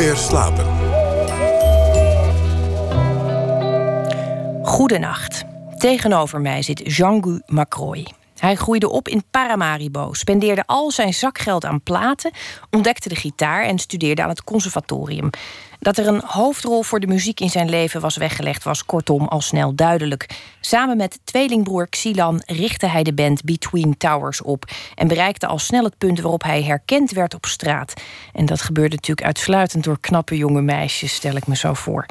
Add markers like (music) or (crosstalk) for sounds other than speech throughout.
meer slapen. Goedenacht. Tegenover mij zit Jean-Gu Macroy. Hij groeide op in Paramaribo, spendeerde al zijn zakgeld aan platen, ontdekte de gitaar en studeerde aan het conservatorium. Dat er een hoofdrol voor de muziek in zijn leven was weggelegd, was kortom al snel duidelijk. Samen met tweelingbroer Xilan richtte hij de band Between Towers op en bereikte al snel het punt waarop hij herkend werd op straat. En dat gebeurde natuurlijk uitsluitend door knappe jonge meisjes, stel ik me zo voor.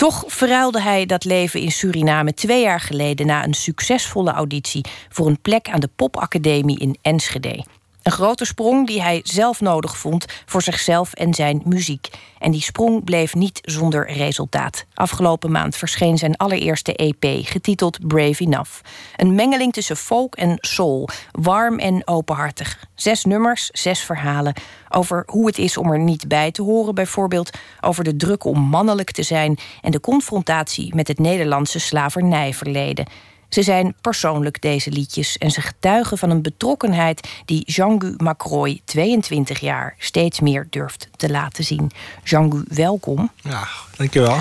Toch verruilde hij dat leven in Suriname twee jaar geleden na een succesvolle auditie voor een plek aan de Popacademie in Enschede. Een grote sprong die hij zelf nodig vond voor zichzelf en zijn muziek. En die sprong bleef niet zonder resultaat. Afgelopen maand verscheen zijn allereerste EP, getiteld Brave Enough. Een mengeling tussen folk en soul, warm en openhartig. Zes nummers, zes verhalen. Over hoe het is om er niet bij te horen, bijvoorbeeld. Over de druk om mannelijk te zijn en de confrontatie met het Nederlandse slavernijverleden. Ze zijn persoonlijk, deze liedjes, en ze getuigen van een betrokkenheid die Jean-Gu Macroy, 22 jaar, steeds meer durft te laten zien. Jean-Gu, welkom. Ja, dankjewel.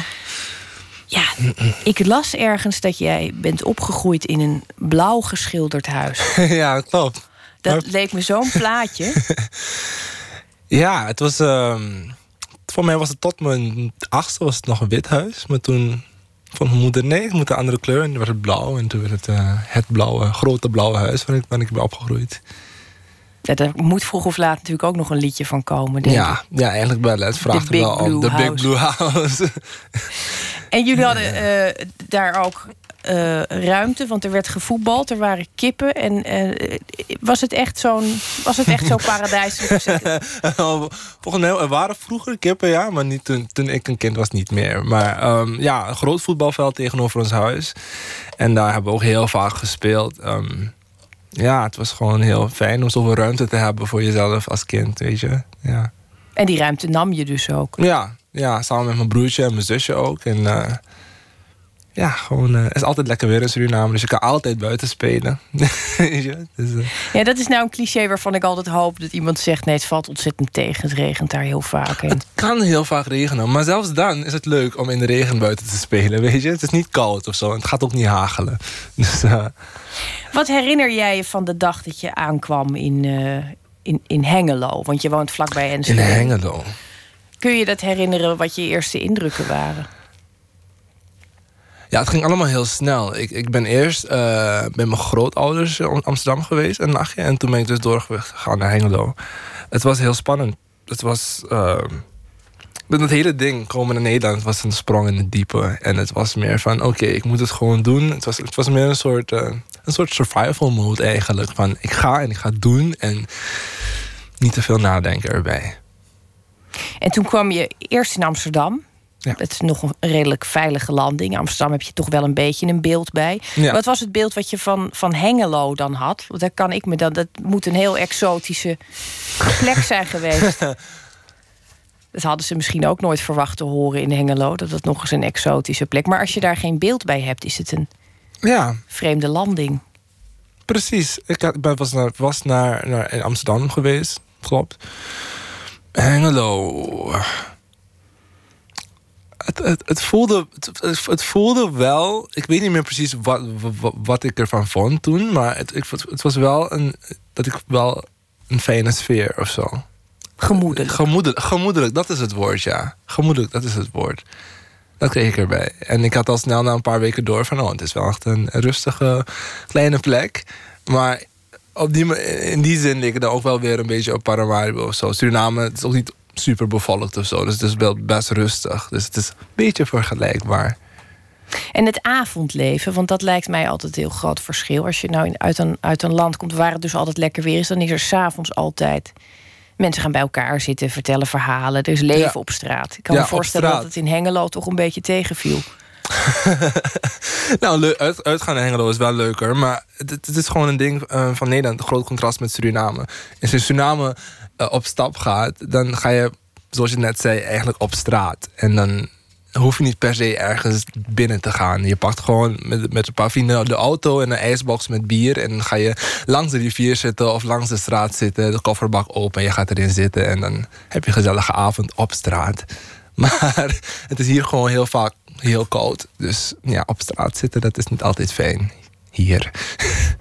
Ja, ik las ergens dat jij bent opgegroeid in een blauw geschilderd huis. (laughs) ja, klopt. Dat leek me zo'n plaatje. (laughs) ja, het was. Uh, voor mij was het tot mijn achtste was het nog een wit huis. Maar toen van mijn moeder, nee, ik moet een andere kleur. En toen werd het blauw. En toen werd het uh, het blauwe, grote blauwe huis waar ik, waar ik ben opgegroeid. Ja, daar moet vroeg of laat natuurlijk ook nog een liedje van komen. Denk ja, ik. ja, eigenlijk wel. Het vraagt wel om de Big Blue House. en jullie (laughs) hadden uh, daar ook uh, ruimte, want er werd gevoetbald, er waren kippen. En uh, was het echt zo'n was het echt zo paradijselijk? (laughs) Volgens mij er waren vroeger kippen, ja, maar niet toen, toen ik een kind was niet meer. Maar um, ja, een groot voetbalveld tegenover ons huis. En daar hebben we ook heel vaak gespeeld. Um, ja, het was gewoon heel fijn om zoveel ruimte te hebben voor jezelf als kind, weet je. Ja. En die ruimte nam je dus ook? Ja, ja samen met mijn broertje en mijn zusje ook. En uh, ja, gewoon, uh, het is altijd lekker weer in Suriname. Dus je kan altijd buiten spelen. (laughs) dus, uh. Ja, dat is nou een cliché waarvan ik altijd hoop dat iemand zegt... nee, het valt ontzettend tegen, het regent daar heel vaak. Het kan heel vaak regenen. Maar zelfs dan is het leuk om in de regen buiten te spelen, weet je. Het is niet koud of zo. En het gaat ook niet hagelen. (laughs) Dus, uh... Wat herinner jij je van de dag dat je aankwam in, in, in Hengelo? Want je woont vlakbij Enschede. In Hengelo. Kun je dat herinneren wat je eerste indrukken waren? Ja, het ging allemaal heel snel. Ik, ik ben eerst uh, bij mijn grootouders in Amsterdam geweest een nachtje. En toen ben ik dus doorgegaan naar Hengelo. Het was heel spannend. Het was... Uh, dat hele ding komen naar Nederland was een sprong in het diepe. En het was meer van, oké, ik moet het gewoon doen. Het was, het was meer een soort, uh, een soort survival mode eigenlijk. Van, ik ga en ik ga doen. En niet te veel nadenken erbij. En toen kwam je eerst in Amsterdam. Ja. Het is nog een redelijk veilige landing. Amsterdam heb je toch wel een beetje een beeld bij. Ja. Wat was het beeld wat je van, van Hengelo dan had? Want daar kan ik me dan. Dat moet een heel exotische plek zijn (laughs) geweest. Dat hadden ze misschien ook nooit verwacht te horen in Hengelo. Dat het nog eens een exotische plek. Maar als je daar geen beeld bij hebt, is het een ja. vreemde landing. Precies. Ik had, was, naar, was naar, naar in Amsterdam geweest. Klopt. Hengelo. Het, het, het, voelde, het, het, voelde wel. Ik weet niet meer precies wat, wat, wat ik ervan vond toen. Maar het, ik, het was wel een. Dat ik wel een fijne sfeer of zo. Gemoedelijk. Gemoedelijk, gemoedelijk, dat is het woord, ja. Gemoedelijk, dat is het woord. Dat kreeg ik erbij. En ik had al snel na een paar weken door van... oh, het is wel echt een rustige kleine plek. Maar op die, in die zin leek het dan ook wel weer een beetje op Paramaribo of zo. Suriname, het is ook niet super bevolkt of zo. Dus het is wel best rustig. Dus het is een beetje vergelijkbaar. En het avondleven, want dat lijkt mij altijd een heel groot verschil. Als je nou in, uit, een, uit een land komt waar het dus altijd lekker weer is... dan is er s'avonds altijd... Mensen gaan bij elkaar zitten, vertellen verhalen. Er is leven Ja. op straat. Ik kan Ja, me voorstellen dat het in Hengelo toch een beetje tegenviel. (laughs) nou, uit, uitgaan naar Hengelo is wel leuker. Maar het, het is gewoon een ding eh, van Nederland. Een groot contrast met Suriname. In Suriname eh, op stap gaat, dan ga je, zoals je net zei, eigenlijk op straat. En dan hoef je niet per se ergens binnen te gaan. Je pakt gewoon met, met een paar vrienden de auto en een ijsbox met bier. En dan ga je langs de rivier zitten of langs de straat zitten. De kofferbak open en je gaat erin zitten. En dan heb je een gezellige avond op straat. (laughs) Maar het is hier gewoon heel vaak heel koud. Dus ja, op straat zitten, dat is niet altijd fijn. Hier. (laughs)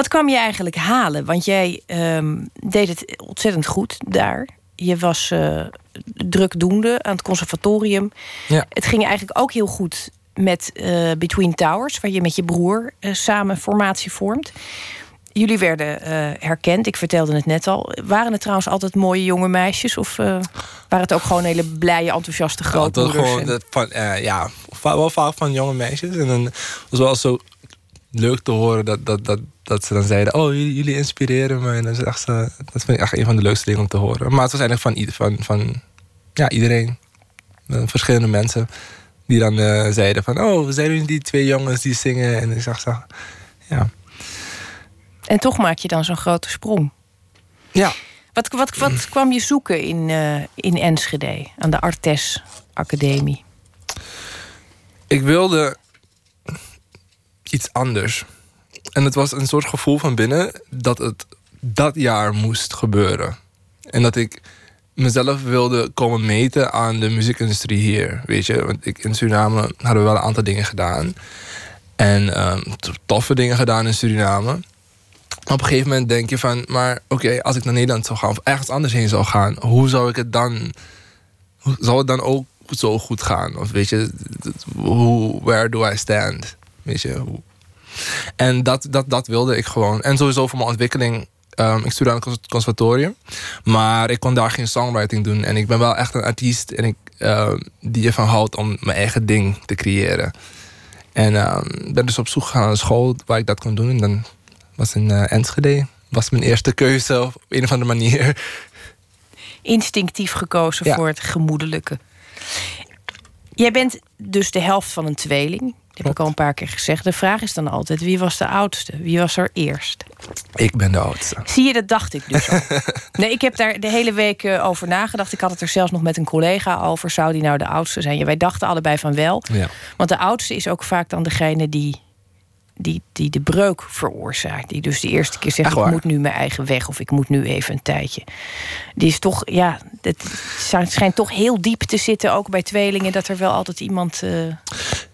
Wat kwam je eigenlijk halen? Want jij ehm, deed het ontzettend goed daar. Je was uh, drukdoende aan het conservatorium. Ja. Het ging eigenlijk ook heel goed met uh, Between Towers, waar je met je broer uh, samen formatie vormt. Jullie werden herkend, ik vertelde het net al. Waren het trouwens altijd mooie jonge meisjes? Of waren het ook gewoon hele blije, enthousiaste grootmoeders? Ja, gewoon van, ja, wel vaak van jonge meisjes. En dan was wel zo leuk te horen dat, dat, dat, dat ze dan zeiden: Oh, jullie, jullie inspireren me. En dan echt, dat vind ik echt een van de leukste dingen om te horen. Maar het was eigenlijk van, van, van ja, iedereen. Uh, verschillende mensen. Die dan uh, zeiden: van, Oh, we zijn jullie die twee jongens die zingen? En ik zag ja. En toch maak je dan zo'n grote sprong. Ja. Wat, wat, wat kwam je zoeken in, uh, in Enschede, aan de Artes Academie? Ik wilde iets anders. En het was een soort gevoel van binnen dat het dat jaar moest gebeuren. En dat ik mezelf wilde komen meten aan de muziekindustrie hier. Weet je, want ik, in Suriname hadden we wel een aantal dingen gedaan. En um, toffe dingen gedaan in Suriname. Op een gegeven moment denk je van, maar oké, als ik naar Nederland zou gaan of ergens anders heen zou gaan, hoe zou ik het dan, zou het dan ook zo goed gaan? Of weet je, hoe, where do I stand? Weet je, hoe, en dat, dat, dat wilde ik gewoon. En sowieso voor mijn ontwikkeling. Um, ik studeerde aan het conservatorium. Maar ik kon daar geen songwriting doen. En ik ben wel echt een artiest en ik, uh, die ervan houdt om mijn eigen ding te creëren. En uh, ben dus op zoek gegaan naar een school waar ik dat kon doen. En dan was in uh, Enschede. Was mijn eerste keuze op een of andere manier. Instinctief gekozen voor het gemoedelijke. Jij bent dus de helft van een tweeling heb ik al een paar keer gezegd. De vraag is dan altijd: wie was de oudste? Wie was er eerst? Ik ben de oudste. Zie je, dat dacht ik dus al. (laughs) nee, ik heb daar de hele week eh, over nagedacht. Ik had het er zelfs nog met een collega over. Zou die nou de oudste zijn? Ja, wij dachten allebei van wel. Ja. Want de oudste is ook vaak dan degene die die, die de breuk veroorzaakt. Die dus de eerste keer zegt: Ik moet nu mijn eigen weg of ik moet nu even een tijdje. Die is toch, ja, het schijnt toch heel diep te zitten, ook bij tweelingen, dat er wel altijd iemand. Uh...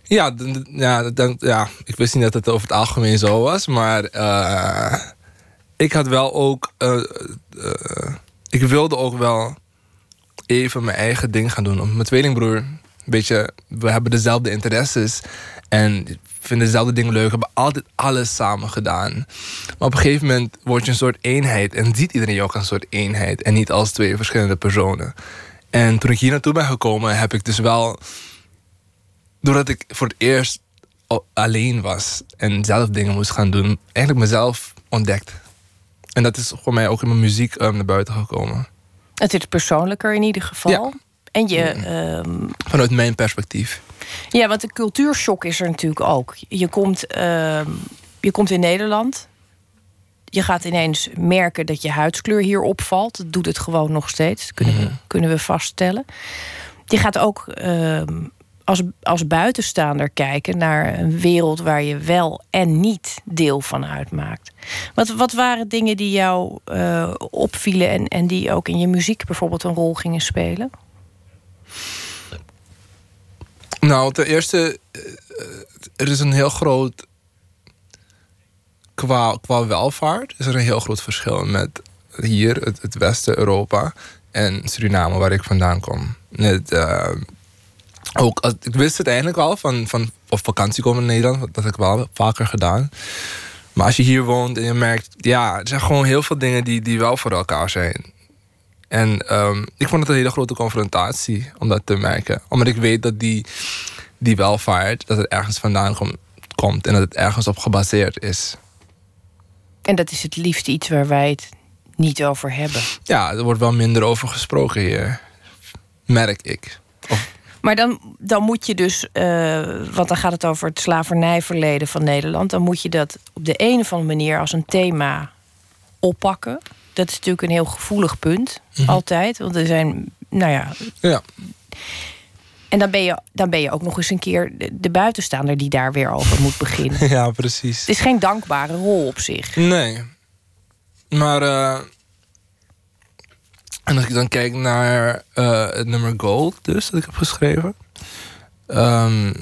Ja, ja, dan, ja, ik wist niet dat het over het algemeen zo was, maar uh, ik had wel ook. Uh, ik wilde ook wel even mijn eigen ding gaan doen. Mijn tweelingbroer, weet je, we hebben dezelfde interesses. En vinden dezelfde dingen leuk, hebben altijd alles samen gedaan. Maar op een gegeven moment word je een soort eenheid en ziet iedereen je ook als een soort eenheid en niet als twee verschillende personen. En toen ik hier naartoe ben gekomen, heb ik dus wel, doordat ik voor het eerst alleen was en zelf dingen moest gaan doen, eigenlijk mezelf ontdekt. En dat is voor mij ook in mijn muziek um, naar buiten gekomen. Het is persoonlijker in ieder geval. Ja. En je. Um... Vanuit mijn perspectief. Ja, want de cultuurshock is er natuurlijk ook. Je komt, uh, je komt in Nederland. Je gaat ineens merken dat je huidskleur hier opvalt. Dat doet het gewoon nog steeds. Kunnen, we, mhm. kunnen we vaststellen. Je gaat ook uh, als, als buitenstaander kijken naar een wereld waar je wel en niet deel van uitmaakt. Wat, wat waren dingen die jou uh, opvielen en, en die ook in je muziek bijvoorbeeld een rol gingen spelen? Nou, ten eerste, eh, er is een heel groot. Qua, qua welvaart is er een heel groot verschil met hier, het, het Westen, Europa en Suriname, waar ik vandaan kom. Uh, ook, ik wist het eigenlijk al van, van op vakantie komen in Nederland, dat heb ik wel vaker gedaan. Maar als je hier woont en je merkt, ja, er zijn gewoon heel veel dingen die, die wel voor elkaar zijn. En um, ik vond het een hele grote confrontatie om dat te merken. Omdat ik weet dat die, die welvaart, dat het ergens vandaan kom, komt en dat het ergens op gebaseerd is. En dat is het liefst iets waar wij het niet over hebben. Ja, er wordt wel minder over gesproken hier. Merk ik. Of... Maar dan, dan moet je dus, uh, want dan gaat het over het slavernijverleden van Nederland. Dan moet je dat op de een of andere manier als een thema oppakken dat is natuurlijk een heel gevoelig punt. Mhm. Altijd. Want er zijn, nou ja. ja. En dan ben, je, dan ben je ook nog eens een keer de, buitenstaander die daar weer over moet beginnen. (laughs) ja, precies. Het is geen dankbare rol op zich. Nee. Maar. Uh, en als ik dan kijk naar uh, het nummer Gold, dus dat ik heb geschreven. Um,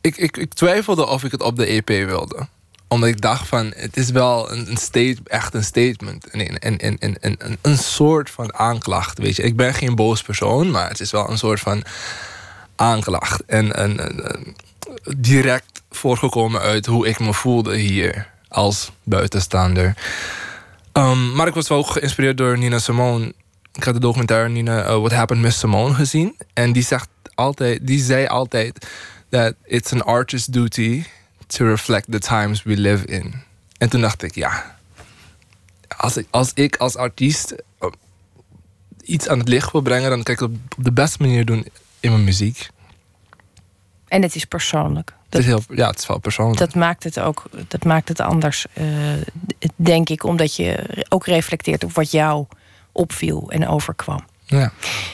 ik, ik, ik twijfelde of ik het op de EP wilde omdat ik dacht van, het is wel een, een echt een statement. En, en, en, en, en, een soort van aanklacht, weet je. Ik ben geen boos persoon, maar het is wel een soort van aanklacht. En, en, direct voorgekomen uit hoe ik me voelde hier als buitenstaander. Um, maar ik was wel geïnspireerd door Nina Simone. Ik had de documentaire Nina uh, What Happened Miss Simone gezien. En die, zegt altijd, die zei altijd that it's an artist's duty to reflect the times we live in. En toen dacht ik, ja, als ik als, ik als artiest eh, iets aan het licht wil brengen, dan kan ik het op de beste manier doen in mijn muziek. En het is persoonlijk. Dat, het is heel, ja, het is wel persoonlijk. Dat maakt het ook dat maakt het anders, uh, denk ik, omdat je ook reflecteert op wat jou opviel en overkwam. Ja,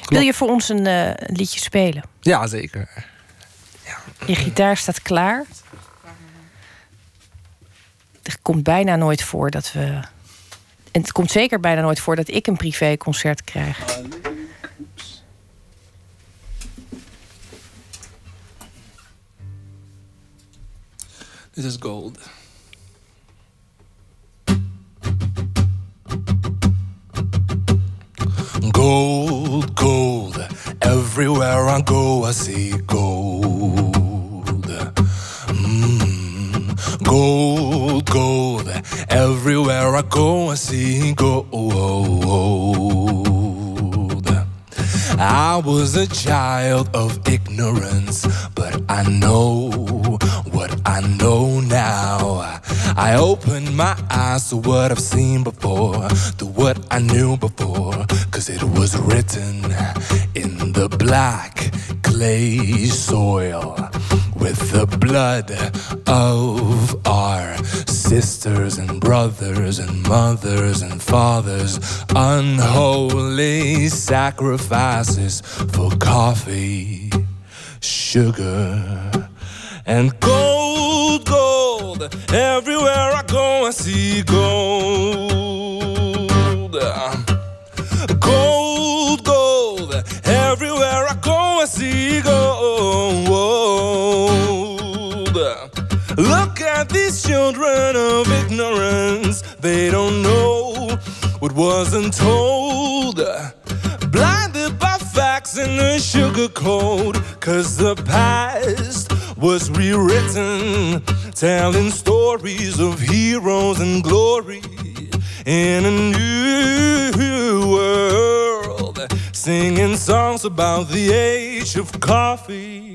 Wil je voor ons een uh, liedje spelen? Ja, zeker. Ja. Je gitaar staat klaar het komt bijna nooit voor dat we. En het komt zeker bijna nooit voor dat ik een privéconcert krijg. Dit is gold. Gold, gold. Everywhere I go, I see gold. Gold, gold. Everywhere I go, I see gold. I was a child of ignorance, but I know what I know now. I opened my eyes to what I've seen before, to what I knew before, cause it was written in the black clay soil with the blood of our sisters and brothers and mothers and fathers, unholy sacrifices for coffee, sugar, and gold, gold. Everywhere I go, I see gold. Look at these children of ignorance. They don't know what wasn't told. Blinded by facts and the sugar code. Cause the past was rewritten. Telling stories of heroes and glory in a new world. Singing songs about the age of coffee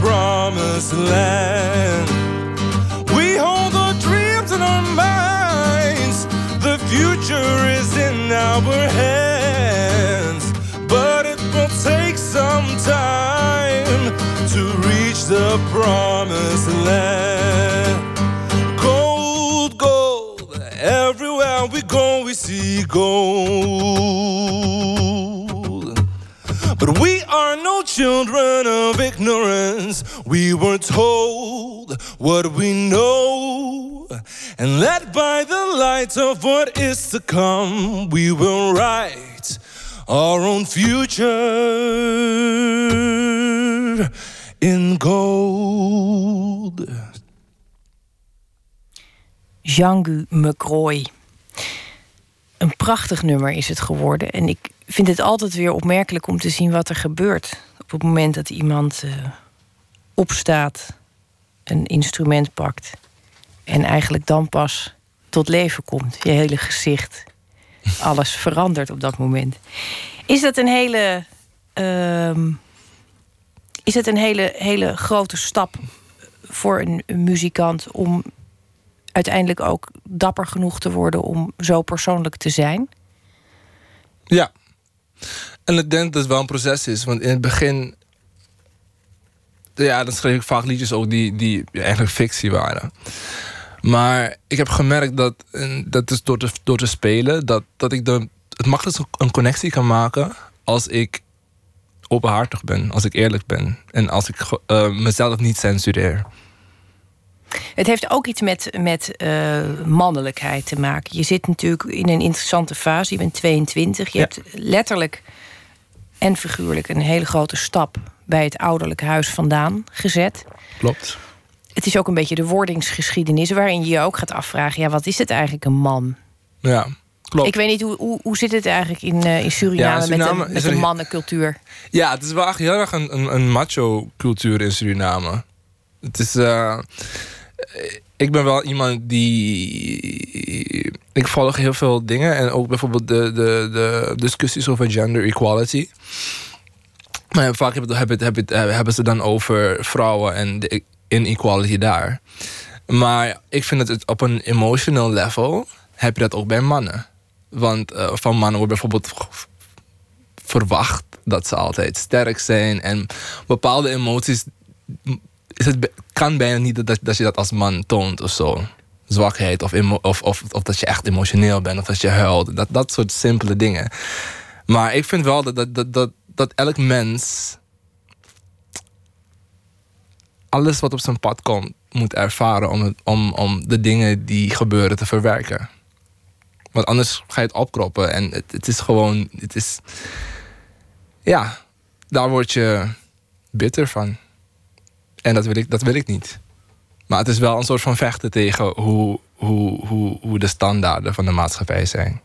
promised land. We hold our dreams in our minds. The future is in our hands. But it will take some time to reach the promised land. Gold, gold, everywhere we go, we see gold. We are no children of ignorance. We were told what we know. And led by the light of what is to come, we will write our own future in gold. Jean-Gu McCroy. Een prachtig nummer is het geworden. En ik vind het altijd weer opmerkelijk om te zien wat er gebeurt. Op het moment dat iemand uh, opstaat, een instrument pakt. En eigenlijk dan pas tot leven komt. Je hele gezicht. Alles (laughs) verandert op dat moment. Is dat een hele ehm, is het een hele, hele grote stap voor een muzikant om uiteindelijk ook dapper genoeg te worden om zo persoonlijk te zijn? Ja. En ik denk dat het wel een proces is. Want in het begin. Ja, dan schreef ik vaak liedjes ook die, die eigenlijk fictie waren. Maar ik heb gemerkt dat, dat is door te, door te spelen, dat, dat ik de, het makkelijkst een connectie kan maken als ik openhartig ben, als ik eerlijk ben en als ik uh, mezelf niet censureer. Het heeft ook iets met, met uh, mannelijkheid te maken. Je zit natuurlijk in een interessante fase. Je bent 22. Je hebt letterlijk en figuurlijk een hele grote stap bij het ouderlijk huis vandaan gezet. Klopt. Het is ook een beetje de wordingsgeschiedenis waarin je je ook gaat afvragen: ja, wat is het eigenlijk een man? Ja. Klopt. Ik weet niet, hoe, hoe, hoe zit het eigenlijk in, uh, in Suriname, Suriname, met de, met de mannencultuur? Ja, het is wel echt heel erg een, een, een macho-cultuur in Suriname. Het is. Uh, ik ben wel iemand die. Ik volg heel veel dingen. En ook bijvoorbeeld de, de, de discussies over gender equality. Maar vaak hebben, hebben, hebben, hebben ze dan over vrouwen en de inequality daar. Maar ik vind dat het op een emotional level heb je dat ook bij mannen. Want uh, van mannen wordt bijvoorbeeld verwacht dat ze altijd sterk zijn. En bepaalde emoties is het, kan bijna niet dat, dat je dat als man toont of zo. Zwakheid of, of, of, of dat je echt emotioneel bent of dat je huilt. Dat, dat soort simpele dingen. Maar ik vind wel dat, dat, dat, dat, elk mens alles wat op zijn pad komt moet ervaren om, om, om de dingen die gebeuren te verwerken. Want anders ga je het opkroppen en het, het is gewoon, het is, ja, daar word je bitter van. En dat wil ik, dat wil ik niet. Maar het is wel een soort van vechten tegen hoe, hoe, hoe, hoe de standaarden van de maatschappij zijn.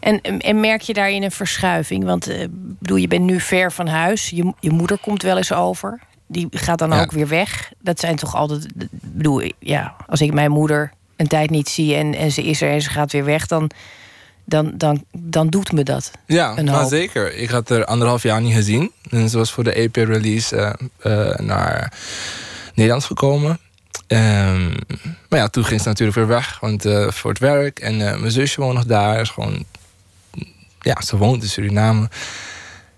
En, en merk je daarin een verschuiving? Want uh, bedoel, je bent nu ver van huis. Je, je moeder komt wel eens over. Die gaat dan ook weer weg. Dat zijn toch altijd. bedoel, ja, als ik mijn moeder een tijd niet zie en, en ze is er en ze gaat weer weg, dan, dan, dan, dan doet me dat. Ja, zeker. Ik had er anderhalf jaar niet gezien. En ze was voor de EP-release uh, uh, naar Nederland gekomen. Um, maar ja, toen ging ze natuurlijk weer weg, want uh, voor het werk. En mijn zusje woont nog daar. Is gewoon, ja, ze woont in Suriname.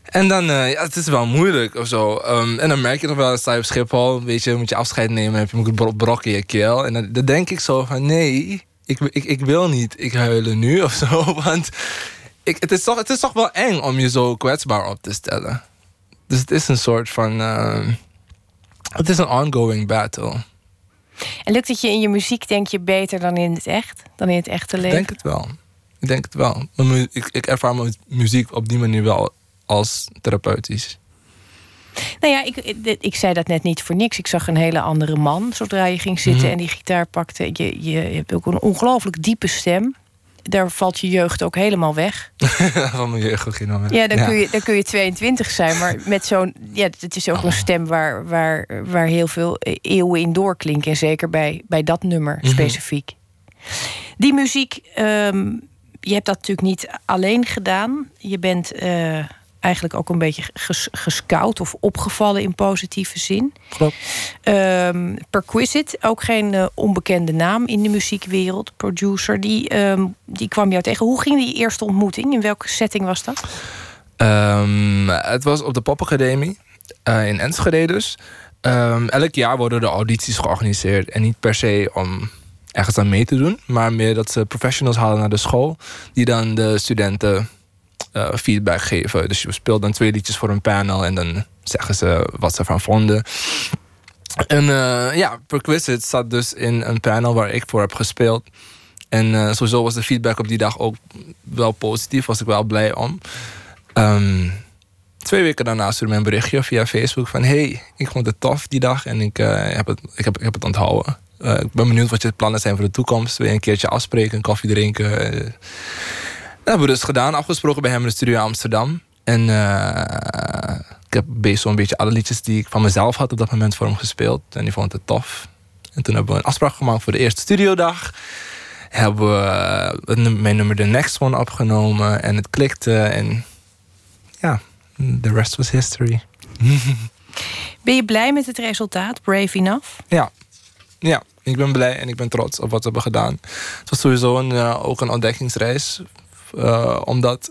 En dan, uh, ja, het is wel moeilijk of zo. Um, en dan merk je nog wel, sta je op Schiphol, weet je, moet je afscheid nemen, heb je een brok in je keel. En dan, dan denk ik zo van, nee, ik, ik, ik wil niet, ik huilen nu (laughs) of zo. Want ik, het, is toch, het is toch wel eng om je zo kwetsbaar op te stellen. Dus het is een soort van, uh, het is een ongoing battle. En lukt het je in je muziek, denk je, beter dan in het echt? Dan in het echte leven? Ik denk het wel. Ik denk het wel. Ik, ik ervaar mijn muziek op die manier wel als therapeutisch? Nou ja, ik, ik zei dat net niet voor niks. Ik zag een hele andere man zodra je ging zitten mhm. en die gitaar pakte. Je, je, hebt ook een ongelooflijk diepe stem. Daar valt je jeugd ook helemaal weg. (laughs) Van mijn jeugd ook helemaal weg. Ja, dan, Kun je, dan kun je 22 zijn. Maar met zo'n. Ja, het is ook een stem waar, waar, waar heel veel eeuwen in doorklinken. En zeker bij, bij dat nummer mhm. specifiek. Die muziek, ehm, je hebt dat natuurlijk niet alleen gedaan. Je bent. Uh, eigenlijk ook een beetje ges gescout of opgevallen in positieve zin. Klopt. Um, Perquisite, ook geen uh, onbekende naam in de muziekwereld, producer, die, um, die kwam jou tegen. Hoe ging die eerste ontmoeting? In welke setting was dat? Um, het was op de Popacademie uh, in Enschede dus. elk jaar worden er audities georganiseerd. En niet per se om ergens aan mee te doen, maar meer dat ze professionals halen naar de school, die dan de studenten uh, feedback geven. Dus je speelt dan twee liedjes voor een panel en dan zeggen ze wat ze ervan vonden. En uh, ja, Perquisite zat dus in een panel waar ik voor heb gespeeld. En uh, sowieso was de feedback op die dag ook wel positief, was ik wel blij om. Um, twee weken daarna stuurde mij een berichtje via Facebook van... hey, ik vond het tof die dag en ik, heb, het, ik, heb, ik heb het onthouden. ik ben benieuwd wat je plannen zijn voor de toekomst. Wil je een keertje afspreken, koffie drinken? Dat hebben we dus gedaan, afgesproken bij hem in de studio Amsterdam. En uh, ik heb best zo'n beetje alle liedjes die ik van mezelf had op dat moment voor hem gespeeld. En die vond het tof. En toen hebben we een afspraak gemaakt voor de eerste studiodag. Hebben we uh, mijn nummer The Next One opgenomen. En het klikte. En ja, the rest was history. (laughs) ben je blij met het resultaat, Brave Enough? Ja. Ja, ik ben blij en ik ben trots op wat we hebben gedaan. Het was sowieso een, uh, ook een ontdekkingsreis. Uh, omdat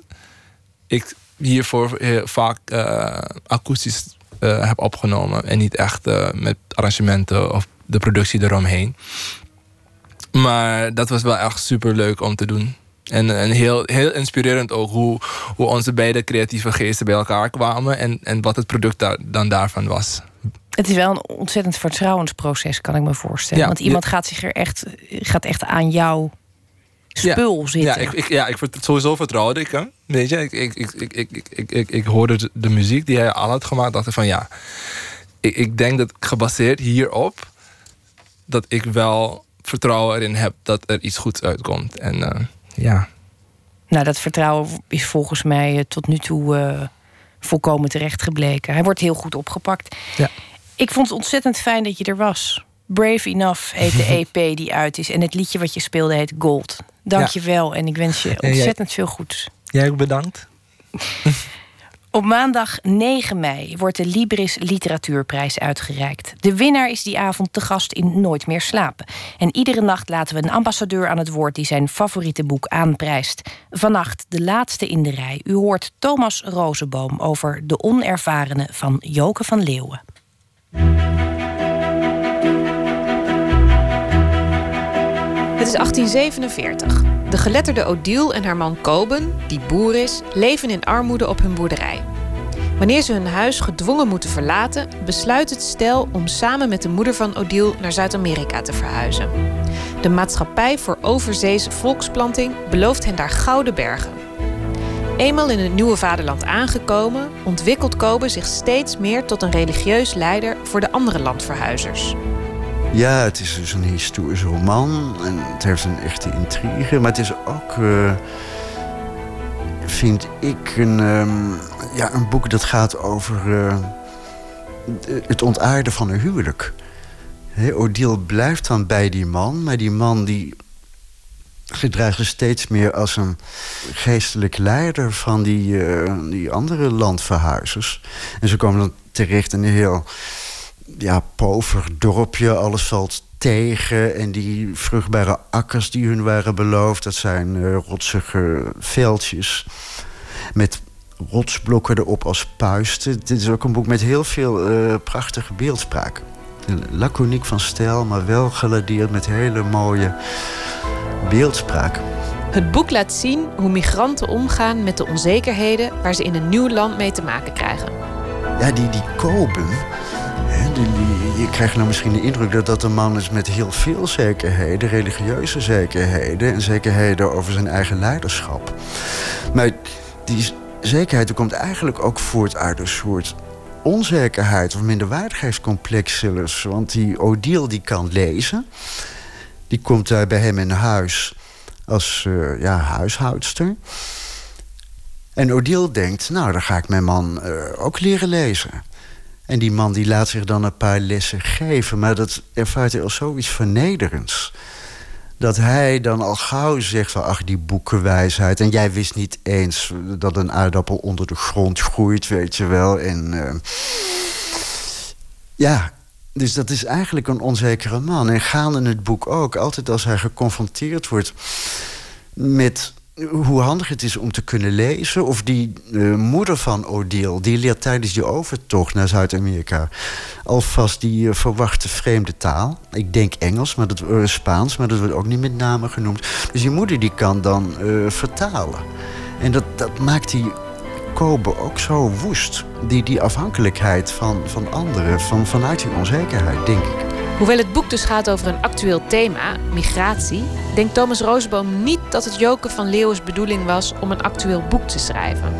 ik hiervoor vaak uh, akoestisch heb opgenomen. En niet echt met arrangementen of de productie eromheen. Maar dat was wel echt super leuk om te doen. En, en heel, heel inspirerend ook hoe, hoe onze beide creatieve geesten bij elkaar kwamen en, en wat het product daar, dan daarvan was. Het is wel een ontzettend vertrouwensproces, kan ik me voorstellen. Want iemand gaat zich er echt, gaat echt aan jouw spul ja, zitten. Ja, ik, ik, ja ik, sowieso vertrouwde ik hem. Weet je, ik, ik, ik, ik, ik, ik, ik, ik hoorde de muziek die hij al had gemaakt. dacht ik van ja, ik, ik denk dat gebaseerd hierop... dat ik wel vertrouwen erin heb dat er iets goeds uitkomt. En uh, ja. Nou, dat vertrouwen is volgens mij uh, tot nu toe uh, volkomen terecht gebleken. Hij wordt heel goed opgepakt. Ja. Ik vond het ontzettend fijn dat je er was. Brave Enough heet de (laughs) EP die uit is. En het liedje wat je speelde heet Gold. Dank je wel en ik wens je ontzettend veel goeds. Jij ook bedankt. (laughs) Op maandag 9 mei wordt de Libris Literatuurprijs uitgereikt. De winnaar is die avond te gast in Nooit meer slapen. En iedere nacht laten we een ambassadeur aan het woord die zijn favoriete boek aanprijst. Vannacht de laatste in de rij. U hoort Thomas Rozenboom over De Onervarene van Joke van Leeuwen. Het is 1847. De geletterde Odile en haar man Koben, die boer is, leven in armoede op hun boerderij. Wanneer ze hun huis gedwongen moeten verlaten, besluit het stel om samen met de moeder van Odile naar Zuid-Amerika te verhuizen. De maatschappij voor overzeese volksplanting belooft hen daar gouden bergen. Eenmaal in het nieuwe vaderland aangekomen, ontwikkelt Koben zich steeds meer tot een religieus leider voor de andere landverhuizers. Ja, het is dus een historisch roman en het heeft een echte intrigue. Maar het is ook, uh, vind ik, een, um, ja, een boek dat gaat over uh, het ontaarden van een huwelijk. He, Odile blijft dan bij die man, maar die man die gedraagt zich steeds meer als een geestelijk leider van die, uh, die andere landverhuizers. En ze komen dan terecht in een heel ja, pover dorpje. Alles valt tegen. En die vruchtbare akkers die hun waren beloofd... dat zijn uh, rotsige veldjes met rotsblokken erop als puisten. Dit is ook een boek met heel veel uh, prachtige beeldspraak. Laconiek van stijl, maar wel geladeerd met hele mooie beeldspraak. Het boek laat zien hoe migranten omgaan met de onzekerheden... waar ze in een nieuw land mee te maken krijgen. Ja, die, die Koben je krijgt nou misschien de indruk dat dat een man is met heel veel zekerheden, religieuze zekerheden en zekerheden over zijn eigen leiderschap. Maar die zekerheid komt eigenlijk ook voort uit een soort onzekerheid of minderwaardigheidscomplex zelfs. Want die Odile die kan lezen, die komt daar bij hem in huis als uh, ja, huishoudster. En Odile denkt, nou, dan ga ik mijn man uh, ook leren lezen. En die man die laat zich dan een paar lessen geven. Maar dat ervaart hij als zoiets vernederends. Dat hij dan al gauw zegt van... ach, die boekenwijsheid. En jij wist niet eens dat een aardappel onder de grond groeit, weet je wel. En uh, ja, dus dat is eigenlijk een onzekere man. En gaande het boek ook. Altijd als hij geconfronteerd wordt met hoe handig het is om te kunnen lezen. Of die uh, moeder van Odile, die leert tijdens die overtocht naar Zuid-Amerika alvast die uh, verwachte vreemde taal. Ik denk Engels, maar dat, uh, Spaans, maar dat wordt ook niet met name genoemd. Dus die moeder die kan dan vertalen. En dat, dat maakt die Kobe ook zo woest. Die, die afhankelijkheid van, van anderen, van, vanuit die onzekerheid, denk ik. Hoewel het boek dus gaat over een actueel thema, migratie, denkt Thomas Roosboom niet dat het Joke van Leeuwens bedoeling was om een actueel boek te schrijven.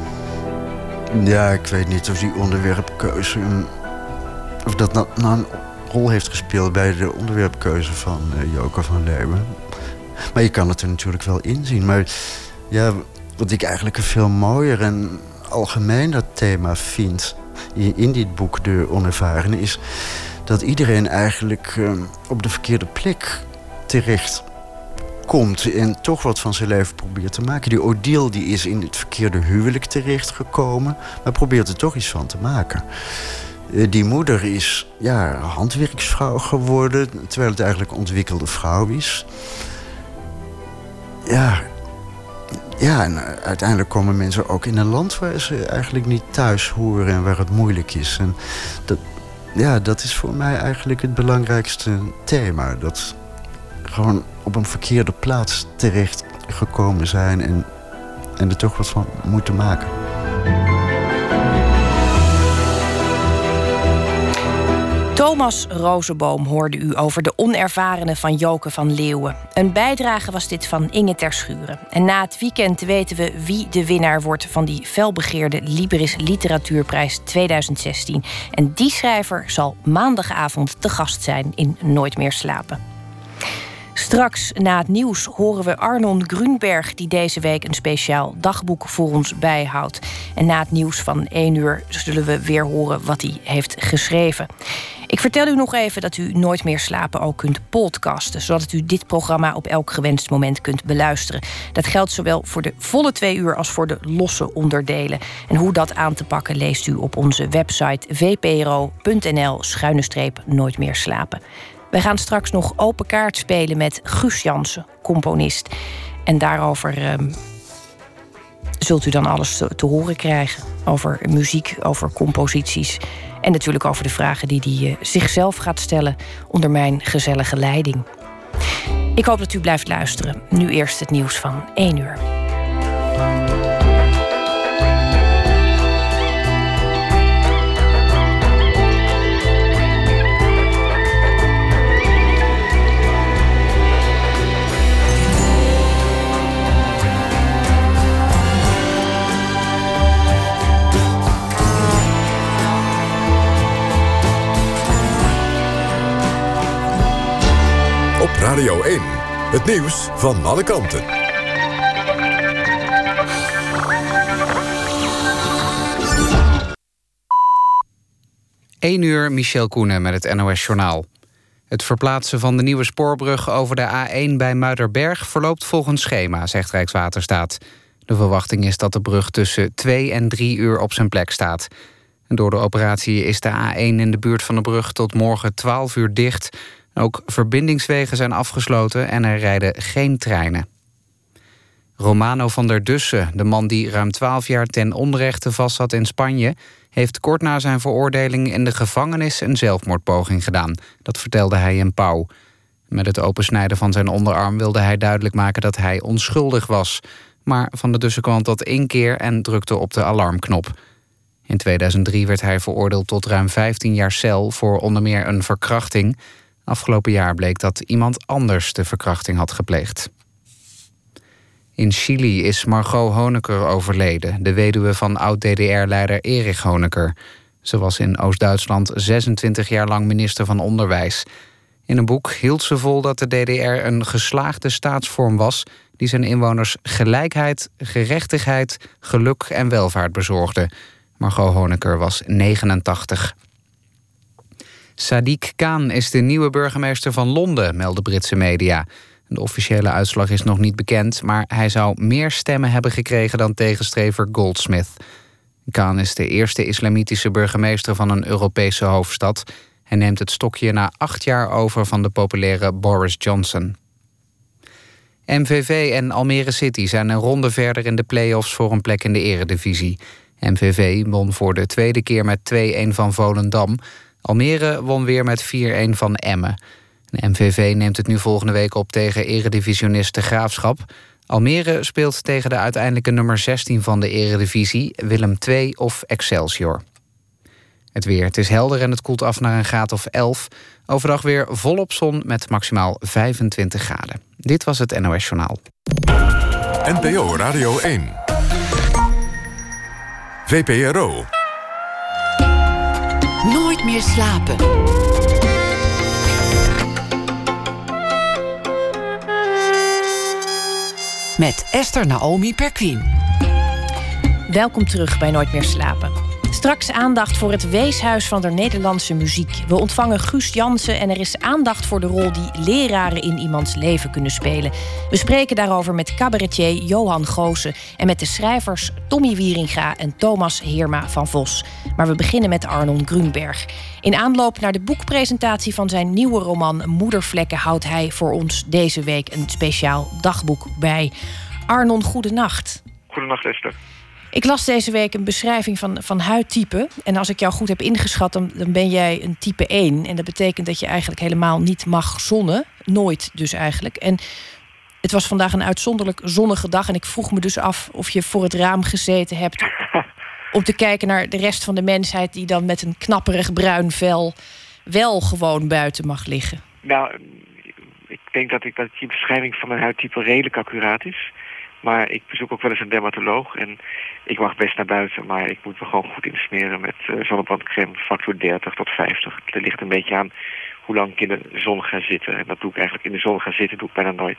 Ja, ik weet niet of die onderwerpkeuze. of dat nou, nou een rol heeft gespeeld bij de onderwerpkeuze van uh, Joke van Leeuwen. Maar je kan het er natuurlijk wel inzien. Maar ja, wat ik eigenlijk een veel mooier en algemener thema vind in, in dit boek, De Onervaren, is dat iedereen eigenlijk uh, op de verkeerde plek terecht komt en toch wat van zijn leven probeert te maken. Die Odile die is in het verkeerde huwelijk terechtgekomen, maar probeert er toch iets van te maken. Eh, die moeder is ja, handwerksvrouw geworden, terwijl het eigenlijk ontwikkelde vrouw is. Ja, ja, en eh, uiteindelijk komen mensen ook in een land waar ze eigenlijk niet thuis horen en waar het moeilijk is. En dat, ja, dat is voor mij eigenlijk het belangrijkste thema. Dat gewoon op een verkeerde plaats terecht gekomen zijn en, en er toch wat van moeten maken. Thomas Rozenboom hoorde u over de onervarene van Joke van Leeuwen. Een bijdrage was dit van Inge Terschuren. En na het weekend weten we wie de winnaar wordt van die felbegeerde Libris Literatuurprijs 2016. En die schrijver zal maandagavond te gast zijn in Nooit meer slapen. Straks na het nieuws horen we Arnon Grunberg, die deze week een speciaal dagboek voor ons bijhoudt. En na het nieuws van 1 uur zullen we weer horen wat hij heeft geschreven. Ik vertel u nog even dat u Nooit meer slapen ook kunt podcasten, zodat u dit programma op elk gewenst moment kunt beluisteren. Dat geldt zowel voor de volle twee uur als voor de losse onderdelen. En hoe dat aan te pakken leest u op onze website vpro.nl-nooit meer slapen. We gaan straks nog open kaart spelen met Guus Jansen, componist. En daarover ehm, zult u dan alles te, te, horen krijgen. Over muziek, over composities. En natuurlijk over de vragen die hij uh, zichzelf gaat stellen onder mijn gezellige leiding. Ik hoop dat u blijft luisteren. Nu eerst het nieuws van 1 uur. Radio 1. Het nieuws van alle kanten. 1 uur, Michel Koenen met het NOS-journaal. Het verplaatsen van de nieuwe spoorbrug over de A1 bij Muiderberg... verloopt volgens schema, zegt Rijkswaterstaat. De verwachting is dat de brug tussen 2 en 3 uur op zijn plek staat. Door de operatie is de A1 in de buurt van de brug tot morgen 12 uur dicht... Ook verbindingswegen zijn afgesloten en er rijden geen treinen. Romano van der Dussen, de man die ruim 12 jaar ten onrechte vastzat in Spanje, heeft kort na zijn veroordeling in de gevangenis een zelfmoordpoging gedaan. Dat vertelde hij in Pauw. Met het opensnijden van zijn onderarm wilde hij duidelijk maken dat hij onschuldig was. Maar van der Dussen kwam dat één keer en drukte op de alarmknop. In 2003 werd hij veroordeeld tot ruim 15 jaar cel voor onder meer een verkrachting. Afgelopen jaar bleek dat iemand anders de verkrachting had gepleegd. In Chili is Margot Honecker overleden, de weduwe van oud-DDR-leider Erich Honecker. Ze was in Oost-Duitsland 26 jaar lang minister van Onderwijs. In een boek hield ze vol dat de DDR een geslaagde staatsvorm was die zijn inwoners gelijkheid, gerechtigheid, geluk en welvaart bezorgde. Margot Honecker was 89. Sadiq Khan is de nieuwe burgemeester van Londen, melden Britse media. De officiële uitslag is nog niet bekend, maar hij zou meer stemmen hebben gekregen dan tegenstrever Goldsmith. Khan is de eerste islamitische burgemeester van een Europese hoofdstad. Hij neemt het stokje na acht jaar over van de populaire Boris Johnson. MVV en Almere City zijn een ronde verder in de play-offs voor een plek in de eredivisie. MVV won voor de tweede keer met 2-1 van Volendam. Almere won weer met 4-1 van Emmen. De MVV neemt het nu volgende week op tegen eredivisionist De Graafschap. Almere speelt tegen de uiteindelijke nummer 16 van de eredivisie... Willem II of Excelsior. Het weer. Het is helder en het koelt af naar een graad of 11. Overdag weer volop zon met maximaal 25 graden. Dit was het NOS Journaal. NPO Radio 1. VPRO. Nooit meer slapen. Met Esther Naomi Perquin. Welkom terug bij Nooit meer slapen. Straks aandacht voor het weeshuis van de Nederlandse muziek. We ontvangen Guus Jansen en er is aandacht voor de rol die leraren in iemands leven kunnen spelen. We spreken daarover met cabaretier Johan Goosen en met de schrijvers Tommy Wieringa en Thomas Heerma van Vos. Maar we beginnen met Arnon Grunberg. In aanloop naar de boekpresentatie van zijn nieuwe roman Moedervlekken houdt hij voor ons deze week een speciaal dagboek bij. Arnon, goedenacht. Goedenacht Esther. Ik las deze week een beschrijving van, van huidtype. En als ik jou goed heb ingeschat, dan, dan ben jij een type 1. En dat betekent dat je eigenlijk helemaal niet mag zonnen. Nooit dus eigenlijk. En het was vandaag een uitzonderlijk zonnige dag. En ik vroeg me dus af of je voor het raam gezeten hebt. (laughs) om te kijken naar de rest van de mensheid die dan met een knapperig bruin vel wel gewoon buiten mag liggen. Nou, ik denk dat, ik, dat die beschrijving van mijn huidtype redelijk accuraat is. Maar ik bezoek ook wel eens een dermatoloog. En ik mag best naar buiten, maar ik moet me gewoon goed insmeren met uh, zonnebrandcreme factor 30 tot 50. Het ligt een beetje aan hoe lang ik in de zon ga zitten. En dat doe ik eigenlijk in de zon gaan zitten, doe ik bijna nooit.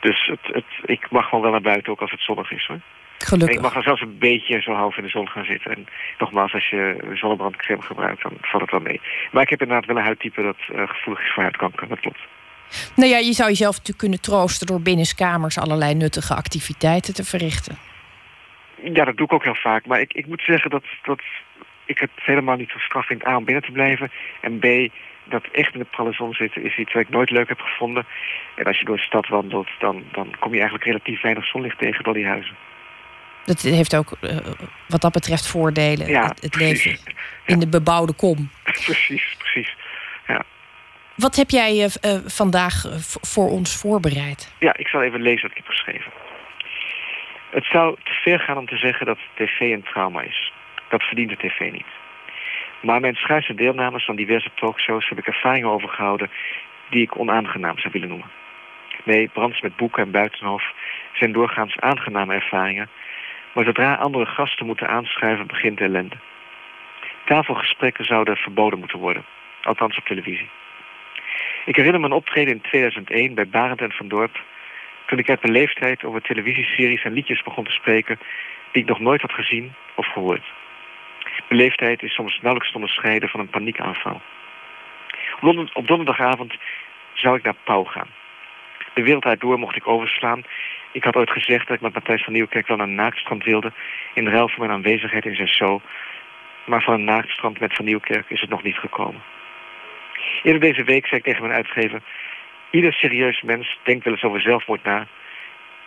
Dus het, het, ik mag gewoon wel naar buiten, ook als het zonnig is hoor. Gelukkig. ik mag dan zelfs een beetje zo half in de zon gaan zitten. En nogmaals, als je zonnebrandcreme gebruikt, dan valt het wel mee. Maar ik heb inderdaad wel een huidtype dat uh, gevoelig is voor huidkanker, dat klopt. Nou ja, je zou jezelf natuurlijk kunnen troosten door binnenskamers allerlei nuttige activiteiten te verrichten. Ja, dat doe ik ook heel vaak. Maar ik, ik moet zeggen dat, dat ik het helemaal niet zo straf vind A om binnen te blijven. En B, dat echt in de pralle zon zitten is iets wat ik nooit leuk heb gevonden. En als je door de stad wandelt, dan, dan kom je eigenlijk relatief weinig zonlicht tegen door die huizen. Dat heeft ook uh, wat dat betreft voordelen. Ja, het, het leven in de bebouwde kom. (laughs) precies, precies. Ja. Wat heb jij uh, vandaag voor ons voorbereid? Ja, ik zal even lezen wat ik heb geschreven. Het zou te ver gaan om te zeggen dat tv een trauma is. Dat verdient de tv niet. Maar mijn schuisse deelnames van diverse talkshows heb ik ervaringen overgehouden die ik onaangenaam zou willen noemen. Nee, brands met boeken en buitenhof zijn doorgaans aangename ervaringen, maar zodra andere gasten moeten aanschrijven begint de ellende. Tafelgesprekken zouden verboden moeten worden, althans op televisie. Ik herinner me een optreden in 2001 bij Barend en van Dorp... toen ik uit mijn leeftijd over televisieseries en liedjes begon te spreken... die ik nog nooit had gezien of gehoord. Mijn leeftijd is soms nauwelijks te onderscheiden van een paniekaanval. Op donderdagavond zou ik naar Pauw gaan. De wereld daardoor mocht ik overslaan. Ik had ooit gezegd dat ik met Matthijs van Nieuwkerk wel een naaktstrand wilde... in ruil voor mijn aanwezigheid in zijn show. Maar van een naaktstrand met Van Nieuwkerk is het nog niet gekomen. Eerder deze week zei ik tegen mijn uitgever... ieder serieus mens denkt wel eens over zelfmoord na.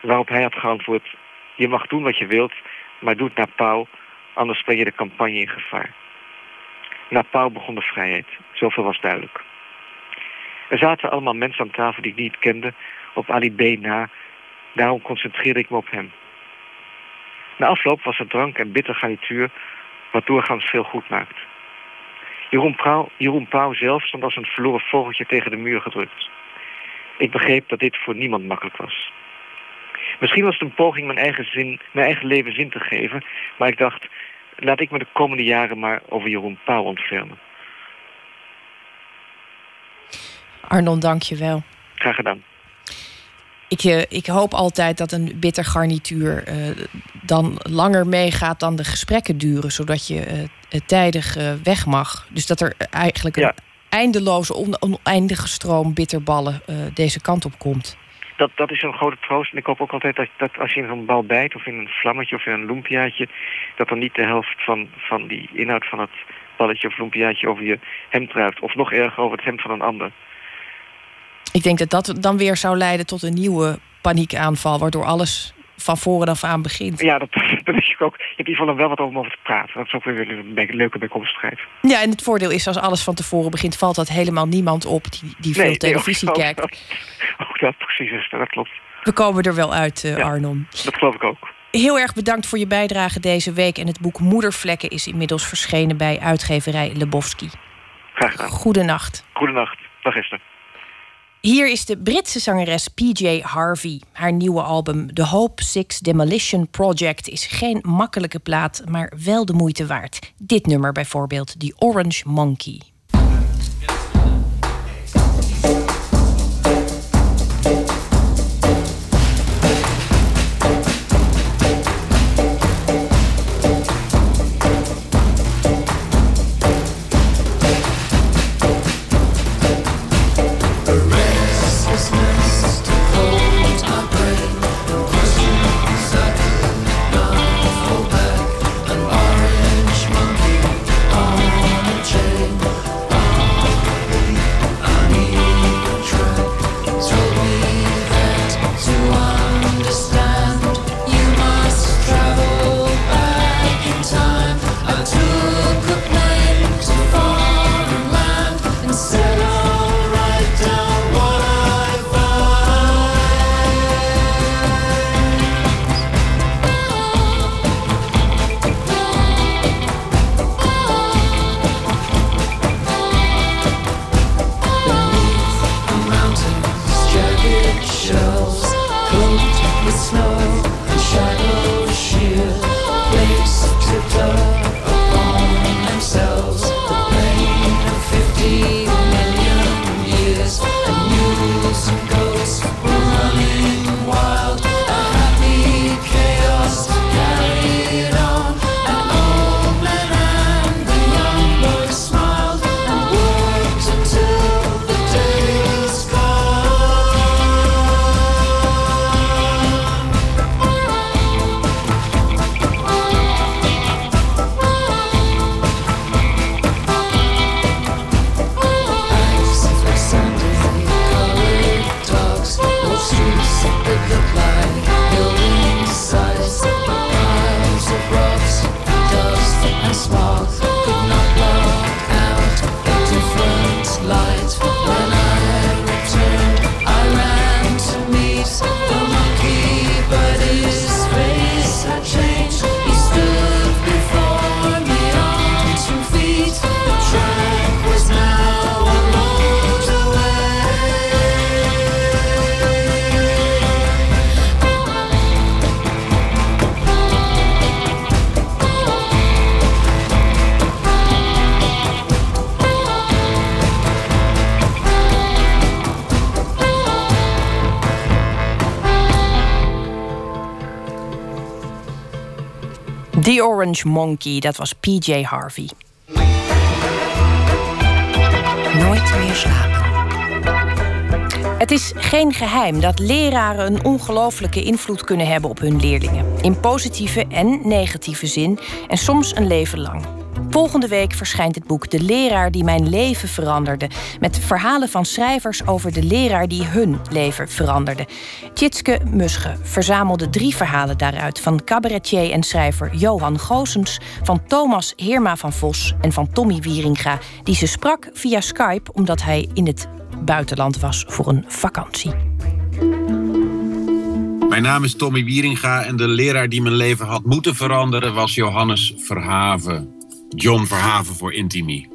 Waarop hij had geantwoord... je mag doen wat je wilt, maar doe het naar Pauw... anders breng je de campagne in gevaar. Na Pauw begon de vrijheid. Zoveel was duidelijk. Er zaten allemaal mensen aan tafel die ik niet kende... op Ali B. na. Daarom concentreerde ik me op hem. Na afloop was er drank en bitter garnituur... wat doorgaans veel goed maakt. Jeroen Pauw, Jeroen Pauw zelf stond als een verloren vogeltje tegen de muur gedrukt. Ik begreep dat dit voor niemand makkelijk was. Misschien was het een poging mijn eigen, zin, mijn eigen leven zin te geven, maar ik dacht, laat ik me de komende jaren maar over Jeroen Pauw ontfermen. Arnon, dank je wel. Graag gedaan. Ik, uh, ik hoop altijd dat een bitter garnituur uh, dan langer meegaat dan de gesprekken duren, zodat je uh, tijdig weg mag. Dus dat er eigenlijk Ja. een eindeloze, on- oneindige stroom bitterballen deze kant op komt. Dat, dat is een grote troost. En ik hoop ook altijd dat, dat als je in zo'n bal bijt, of in een vlammetje of in een loempiaatje, dat dan niet de helft van, van die inhoud van het balletje of loempiaatje over je hemd ruikt. Of nog erger over het hemd van een ander. Ik denk dat dat dan weer zou leiden tot een nieuwe paniekaanval, waardoor alles van voren af aan begint. Ja, dat, (laughs) dat is ook. Je hebt in ieder geval dan wel wat om over te praten. Dat is ook weer een leuke bijkomstigheid. Ja, en het voordeel is, als alles van tevoren begint, valt dat helemaal niemand op die, die veel Nee, nee, televisie ook- kijkt. Ook, (laughs) ook dat precies is. Dat klopt. We komen er wel uit, Ja. Arnon. Dat geloof ik ook. Heel erg bedankt voor je bijdrage deze week. En het boek Moedervlekken is inmiddels verschenen bij uitgeverij Lebowski. Graag gedaan. Goedenacht. Goedenacht. Dag Esther. Hier is de Britse zangeres PJ Harvey. Haar nieuwe album The Hope Six Demolition Project is geen makkelijke plaat, maar wel de moeite waard. Dit nummer bijvoorbeeld, The Orange Monkey. Monkey, dat was PJ Harvey. Nooit meer slapen. Het is geen geheim dat leraren een ongelooflijke invloed kunnen hebben op hun leerlingen. In positieve en negatieve zin en soms een leven lang. Volgende week verschijnt het boek De leraar die mijn leven veranderde. Met verhalen van schrijvers over de leraar die hun leven veranderde. Tjitske Musche verzamelde drie verhalen daaruit. Van cabaretier en schrijver Johan Goosens, van Thomas Heerma van Vos en van Tommy Wieringa. Die ze sprak via Skype omdat hij in het buitenland was voor een vakantie. Mijn naam is Tommy Wieringa en de leraar die mijn leven had moeten veranderen was Johannes Verhaven. John Verhaven voor Intimi.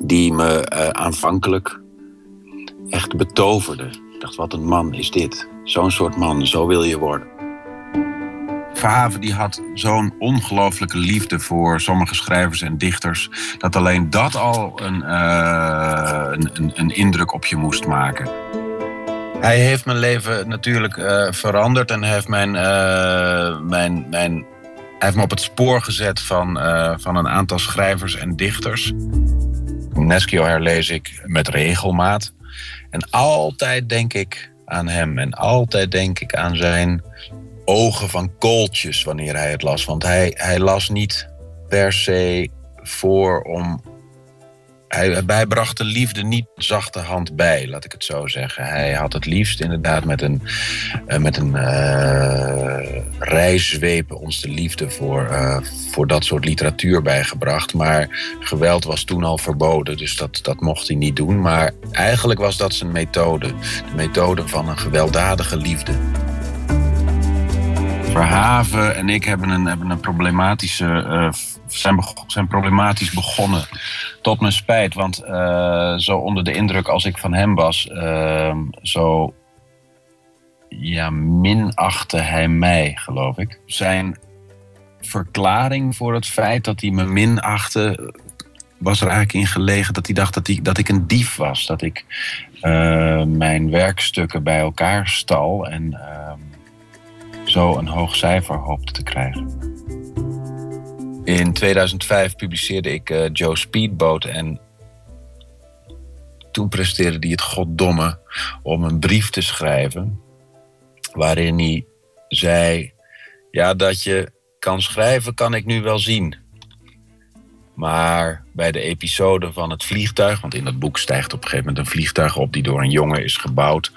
Die me uh, aanvankelijk echt betoverde. Wat een man is dit. Zo'n soort man, zo wil je worden. Verhaven die had zo'n ongelooflijke liefde voor sommige schrijvers en dichters. dat alleen dat al een, uh, een, een, indruk op je moest maken. Hij heeft mijn leven natuurlijk uh, veranderd en heeft mijn, mijn, mijn hij heeft me op het spoor gezet van, van een aantal schrijvers en dichters. Neskio herlees ik met regelmaat. En altijd denk ik aan hem. En altijd denk ik aan zijn ogen van kooltjes wanneer hij het las. Want hij, hij las niet per se voor om hij, hij bracht de liefde niet zachte hand bij, laat ik het zo zeggen. Hij had het liefst inderdaad met een, uh, met een uh, rijzweep ons de liefde voor, uh, voor dat soort literatuur bijgebracht. Maar geweld was toen al verboden, dus dat, dat mocht hij niet doen. Maar eigenlijk was dat zijn methode. De methode van een gewelddadige liefde. Verhaven en ik hebben een, hebben een problematische, uh, zijn, zijn problematisch begonnen. Tot mijn spijt, want uh, zo onder de indruk als ik van hem was, uh, zo ja, minachtte hij mij, geloof ik. Zijn verklaring voor het feit dat hij me minachtte, was er eigenlijk in gelegen dat hij dacht dat, hij, dat ik een dief was. Dat ik mijn werkstukken bij elkaar stal en ehm, zo een hoog cijfer hoopte te krijgen. In 2005 publiceerde ik uh, Joe Speedboat en toen presteerde hij het goddomme om een brief te schrijven waarin hij zei: Ja, dat je kan schrijven, kan ik nu wel zien. Maar bij de episode van het vliegtuig, want in dat boek stijgt op een gegeven moment een vliegtuig op die door een jongen is gebouwd.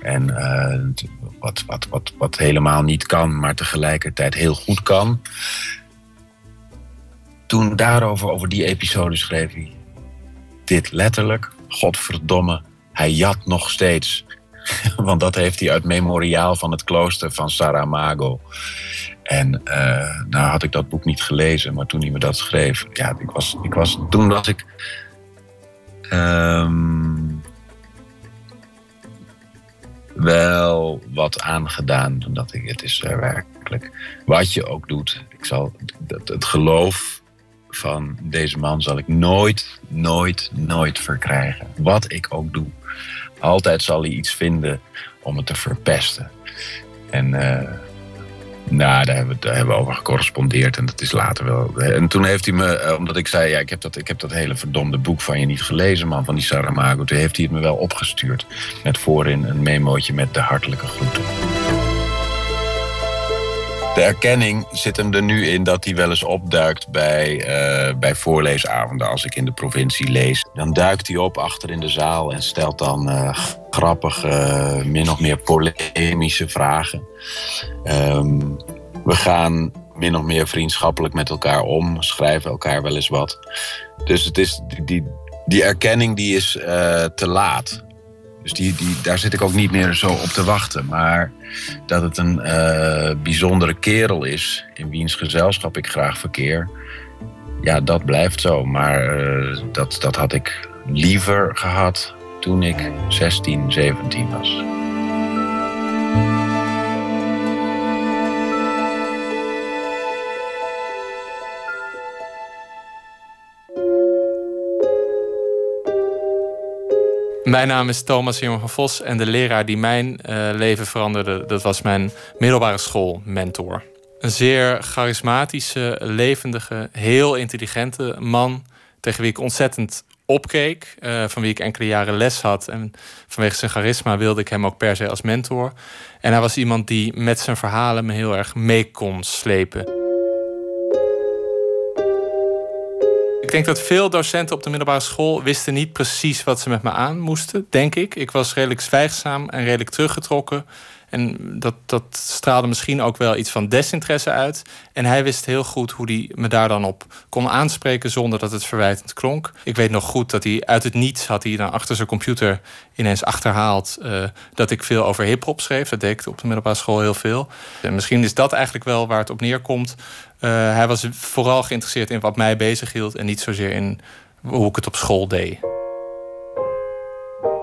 En uh, wat, wat, wat, wat helemaal niet kan, maar tegelijkertijd heel goed kan. Toen daarover, over die episode schreef hij dit letterlijk. Godverdomme, hij jat nog steeds. (laughs) Want dat heeft hij uit memoriaal van het klooster van Saramago. En uh, nou had ik dat boek niet gelezen, maar toen hij me dat schreef, ja, ik was, ik was, toen was ik. Um, wel wat aangedaan, omdat ik, het is uh, werkelijk wat je ook doet. Ik zal het, het geloof van deze man zal ik nooit, nooit, nooit verkrijgen. Wat ik ook doe. Altijd zal hij iets vinden om het te verpesten. En uh, nou, daar hebben, we, hebben over gecorrespondeerd en dat is later wel. En toen heeft hij me, eh, omdat ik zei, ja, ik heb dat, ik heb dat hele verdomde boek van je niet gelezen, man, van die Saramago. Toen heeft hij het me wel opgestuurd. Met voorin een memootje met de hartelijke groeten. De erkenning zit hem er nu in dat hij wel eens opduikt bij, uh, bij voorleesavonden. Als ik in de provincie lees, dan duikt hij op achter in de zaal en stelt dan uh, grappige, min of meer polemische vragen. Um, we gaan min of meer vriendschappelijk met elkaar om, schrijven elkaar wel eens wat. Dus het is, die, die, die erkenning die is te laat. Dus die, daar zit ik ook niet meer zo op te wachten. Maar dat het een uh, bijzondere kerel is, in wiens gezelschap ik graag verkeer, ja, dat blijft zo. Maar uh, dat, dat had ik liever gehad toen ik 16, 17 was. Mijn naam is Thomas Jongen van Vos en de leraar die mijn uh, leven veranderde, dat was mijn middelbare school mentor. een zeer charismatische, levendige, heel intelligente man. Tegen wie ik ontzettend opkeek. Uh, van wie ik enkele jaren les had. En vanwege zijn charisma wilde ik hem ook per se als mentor. En hij was iemand die met zijn verhalen me heel erg mee kon slepen. Denk dat veel docenten op de middelbare school wisten niet precies wat ze met me aan moesten, denk ik. Ik was redelijk zwijgzaam en redelijk teruggetrokken. En dat, dat straalde misschien ook wel iets van desinteresse uit. En hij wist heel goed hoe hij me daar dan op kon aanspreken zonder dat het verwijtend klonk. Ik weet nog goed dat hij uit het niets had hij dan achter zijn computer ineens achterhaald uh, dat ik veel over hip-hop schreef. Dat deed ik op de middelbare school heel veel. En misschien is dat eigenlijk wel waar het op neerkomt. Uh, hij was vooral geïnteresseerd in wat mij bezighield en niet zozeer in hoe ik het op school deed.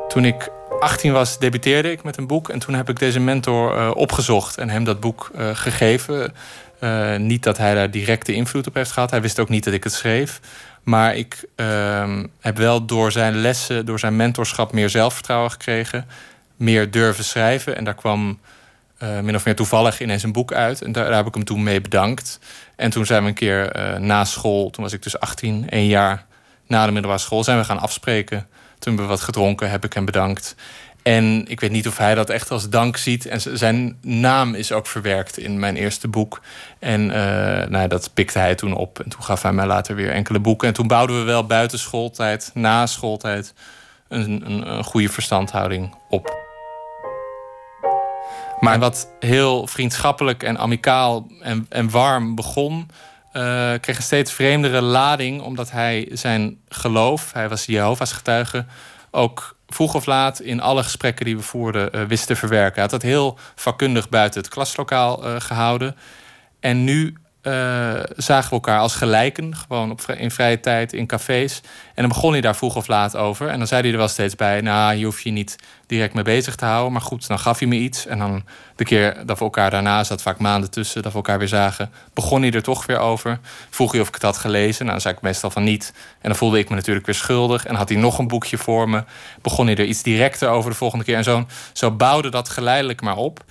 Toen ik 18 was, debuteerde ik met een boek. En toen heb ik deze mentor uh, opgezocht en hem dat boek uh, gegeven. Uh, niet dat hij daar directe invloed op heeft gehad. Hij wist ook niet dat ik het schreef. Maar ik ehm, heb wel door zijn lessen, door zijn mentorschap, meer zelfvertrouwen gekregen. Meer durven schrijven. En daar kwam min of meer toevallig ineens een boek uit. En daar, daar, heb ik hem toen mee bedankt. En toen zijn we een keer na school, toen was ik dus 18, één jaar na de middelbare school, zijn we gaan afspreken. Toen we wat gedronken, heb ik hem bedankt. En ik weet niet of hij dat echt als dank ziet. En zijn naam is ook verwerkt in mijn eerste boek. En uh, nou, dat pikte hij toen op. En toen gaf hij mij later weer enkele boeken. En toen bouwden we wel buiten schooltijd, na schooltijd, een, een, een goede verstandhouding op. Maar wat heel vriendschappelijk en amicaal en, en warm begon, uh, kreeg een steeds vreemdere lading, omdat hij zijn geloof, hij was Jehovah's getuige, ook vroeg of laat in alle gesprekken die we voerden uh, wist te verwerken. Hij had dat heel vakkundig buiten het klaslokaal uh, gehouden. En nu zagen we elkaar als gelijken, gewoon op, in vrije tijd in cafés. En dan begon hij daar vroeg of laat over. En dan zei hij er wel steeds bij: Nou, je hoeft je niet direct mee bezig te houden. Maar goed, dan gaf hij me iets. En dan de keer dat we elkaar daarna, zat vaak maanden tussen, dat we elkaar weer zagen, begon hij er toch weer over. Vroeg hij of ik het had gelezen. Nou, dan zei ik meestal van niet. En dan voelde ik me natuurlijk weer schuldig. En had hij nog een boekje voor me. Begon hij er iets directer over de volgende keer. En zo, zo bouwde dat geleidelijk maar op.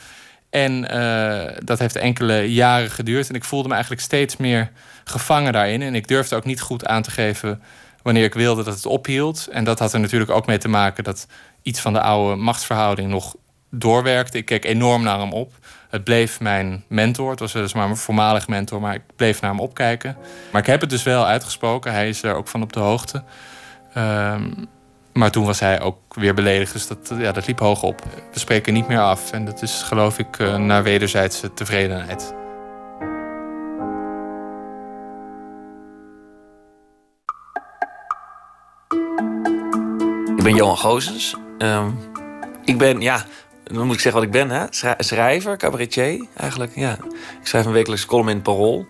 En uh, dat heeft enkele jaren geduurd. En ik voelde me eigenlijk steeds meer gevangen daarin. En ik durfde ook niet goed aan te geven wanneer ik wilde dat het ophield. En dat had er natuurlijk ook mee te maken dat iets van de oude machtsverhouding nog doorwerkte. Ik keek enorm naar hem op. Het bleef mijn mentor. Het was maar mijn voormalig mentor, maar ik bleef naar hem opkijken. Maar ik heb het dus wel uitgesproken. Hij is er ook van op de hoogte. Um, maar toen was hij ook weer beledigd, dus dat, ja, dat liep hoog op. We spreken niet meer af en dat is geloof ik uh, naar wederzijdse tevredenheid. Ik ben Johan Gozens. Um, ik ben, ja, dan moet ik zeggen wat ik ben, hè? Schrijver, cabaretier eigenlijk. Ja. Ik schrijf een wekelijkse column in Parool.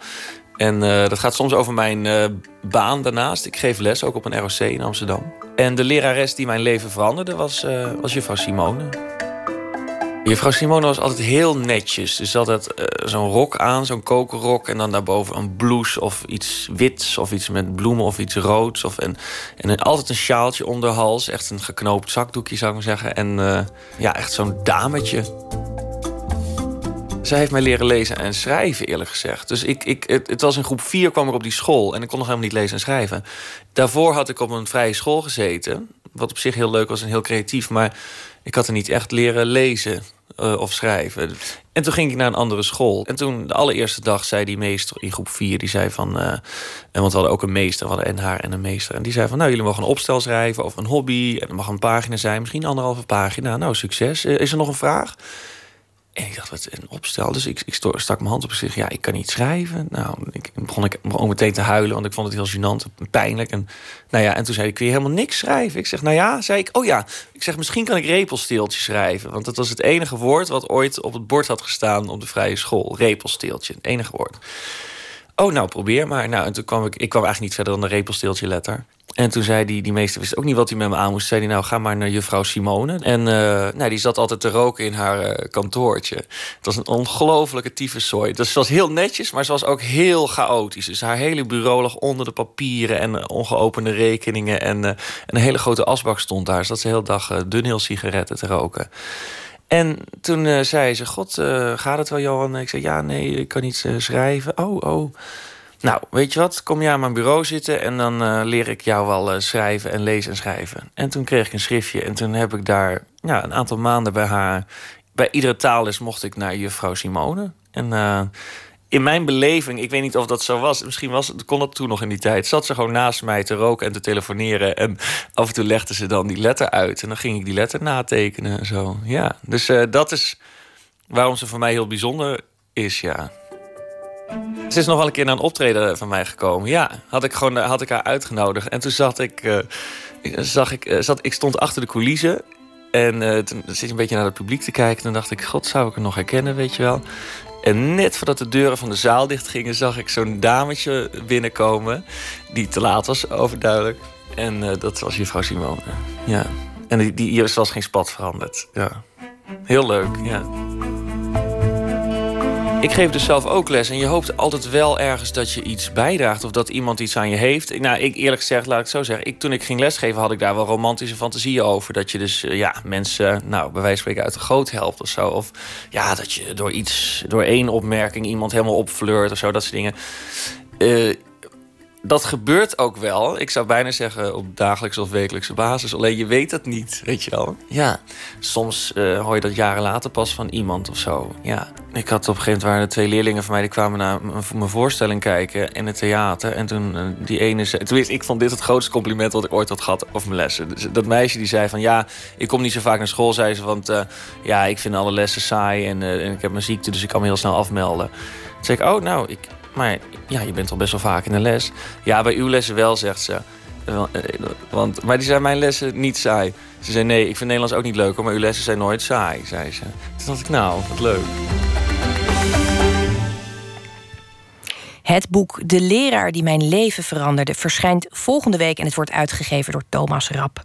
En uh, dat gaat soms over mijn uh, baan daarnaast. Ik geef les ook op een ROC in Amsterdam. En de lerares die mijn leven veranderde was, uh, was juffrouw Simone. Juffrouw Simone was altijd heel netjes. Dus ze had altijd zo'n rok aan, zo'n kokerrok... en dan daarboven een blouse of iets wits... of iets met bloemen of iets roods. Of, en, en altijd een sjaaltje om hals. Echt een geknoopt zakdoekje, zou ik maar zeggen. En ja, echt zo'n dametje. Zij heeft mij leren lezen en schrijven, eerlijk gezegd. Dus ik, ik, het, het, was in groep 4 kwam ik op die school en ik kon nog helemaal niet lezen en schrijven. Daarvoor had ik op een vrije school gezeten. Wat op zich heel leuk was en heel creatief. Maar ik had er niet echt leren lezen uh, of schrijven. En toen ging ik naar een andere school. En toen, de allereerste dag, zei die meester in groep 4... die zei van... Uh, en want we hadden ook een meester, hadden en haar en een meester. En die zei van, nou, jullie mogen een opstel schrijven... over een hobby, en mag een pagina zijn, misschien anderhalve pagina. Nou, succes. Uh, is er nog een vraag? En ik dacht, wat een opstel. Dus ik, ik stak mijn hand op zich. Ja, ik kan niet schrijven. Nou, ik begon ik begon meteen te huilen, want ik vond het heel gênant en pijnlijk. En, nou ja, en toen zei ik, kun je helemaal niks schrijven? Ik zeg, nou ja, zei ik, oh ja. Ik zeg, misschien kan ik repelsteeltje schrijven. Want dat was het enige woord wat ooit op het bord had gestaan op de vrije school. Repelsteeltje, het enige woord. Oh, nou, probeer maar. Nou, en toen kwam ik, ik kwam eigenlijk niet verder dan een repelsteeltje letter. En toen zei die, die meester wist ook niet wat hij met me aan moest. Zei hij, nou, ga maar naar juffrouw Simone. En uh, nou, die zat altijd te roken in haar uh, kantoortje. Het was een ongelofelijke tyfuszooi. Dus ze was heel netjes, maar ze was ook heel chaotisch. Dus haar hele bureau lag onder de papieren en uh, ongeopende rekeningen. En, en, een hele grote asbak stond daar. Dus dat ze hele dag dunhill sigaretten te roken. En toen zei ze: God, gaat het wel, Johan? Ik zei: Ja, nee, ik kan niet schrijven. Oh, oh. Nou, weet je wat? Kom je aan mijn bureau zitten en dan leer ik jou wel schrijven en lezen en schrijven. En toen kreeg ik een schriftje en toen heb ik daar ja, een aantal maanden bij haar. Bij iedere taalles mocht ik naar juffrouw Simone. En in mijn beleving, ik weet niet of dat zo was. Misschien was, kon dat toen nog in die tijd. Zat ze gewoon naast mij te roken en te telefoneren. En af en toe legde ze dan die letter uit. En dan ging ik die letter natekenen en zo. Ja, dus dat is waarom ze voor mij heel bijzonder is, ja. Ze is nog wel een keer naar een optreden van mij gekomen. Ja, had ik, gewoon, had ik haar uitgenodigd. En toen zat ik, uh, zag ik, uh, zat, ik stond achter de coulissen. En toen zit een beetje naar het publiek te kijken. En dan dacht ik, god, zou ik er nog herkennen, weet je wel. En net voordat de deuren van de zaal dicht gingen, zag ik zo'n dametje binnenkomen. Die te laat was, overduidelijk. En uh, dat was juffrouw Simone. Ja. En die, die was geen spat veranderd. Ja. Heel leuk, ja. Ik geef dus zelf ook les en je hoopt altijd wel ergens dat je iets bijdraagt of dat iemand iets aan je heeft. Nou, ik eerlijk gezegd, laat ik zo zeggen. Ik, toen ik ging lesgeven had ik daar wel romantische fantasieën over. Dat je dus uh, ja, mensen, nou, bij wijze van spreken uit de goot helpt of zo. Of ja, dat je door iets, door één opmerking iemand helemaal opfleurt of zo, dat soort dingen. Uh, dat gebeurt ook wel. Ik zou bijna zeggen op dagelijkse of wekelijkse basis. Alleen je weet het niet, weet je wel. Ja, soms uh, hoor je dat jaren later pas van iemand of zo. Ja, ik had op een gegeven moment waren er twee leerlingen van mij... die kwamen naar mijn voorstelling kijken in het theater. En toen uh, die ene zei... Tenminste, ik vond dit het grootste compliment wat ik ooit had gehad over mijn lessen. Dus dat meisje die zei van... ja, ik kom niet zo vaak naar school, zei ze. Want uh, ja, ik vind alle lessen saai en, en ik heb mijn ziekte... dus ik kan me heel snel afmelden. Toen zei ik, oh, nou, ik, maar ja, je bent al best wel vaak in de les. Ja, bij uw lessen wel, zegt ze. Eh, want, maar die zijn mijn lessen niet saai. Ze zei, nee, ik vind Nederlands ook niet leuk, maar uw lessen zijn nooit saai, zei ze. Toen dacht ik, nou, wat leuk. Het boek De leraar die mijn leven veranderde verschijnt volgende week en het wordt uitgegeven door Thomas Rapp.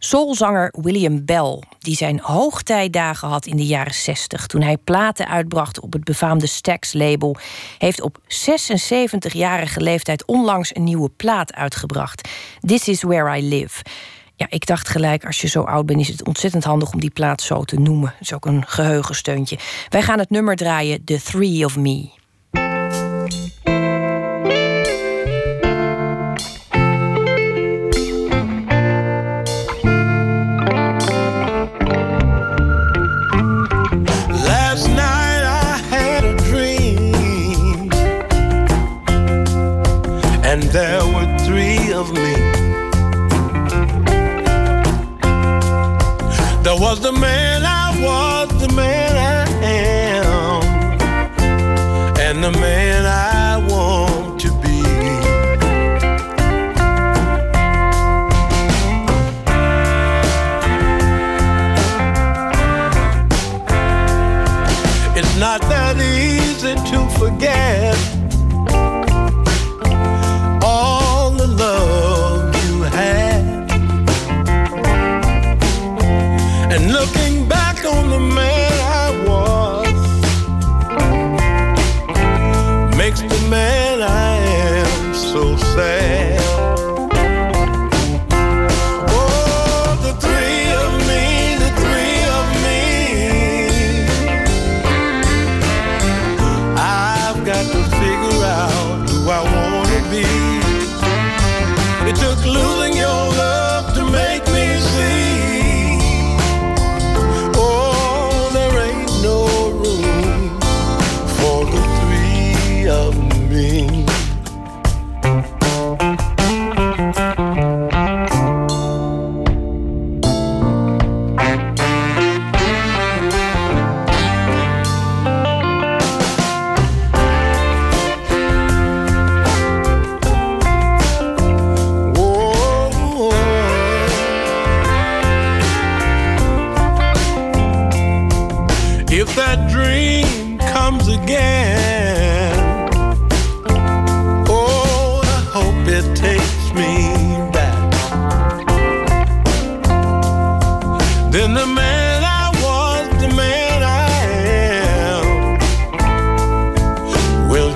Soulzanger William Bell, die zijn hoogtijdagen had in de jaren 60 toen hij platen uitbracht op het befaamde Stax-label, heeft op 76-jarige leeftijd onlangs een nieuwe plaat uitgebracht. This is where I live. Ja, ik dacht gelijk, als je zo oud bent, is het ontzettend handig om die plaat zo te noemen. Het is ook een geheugensteuntje. Wij gaan het nummer draaien, The Three of Me.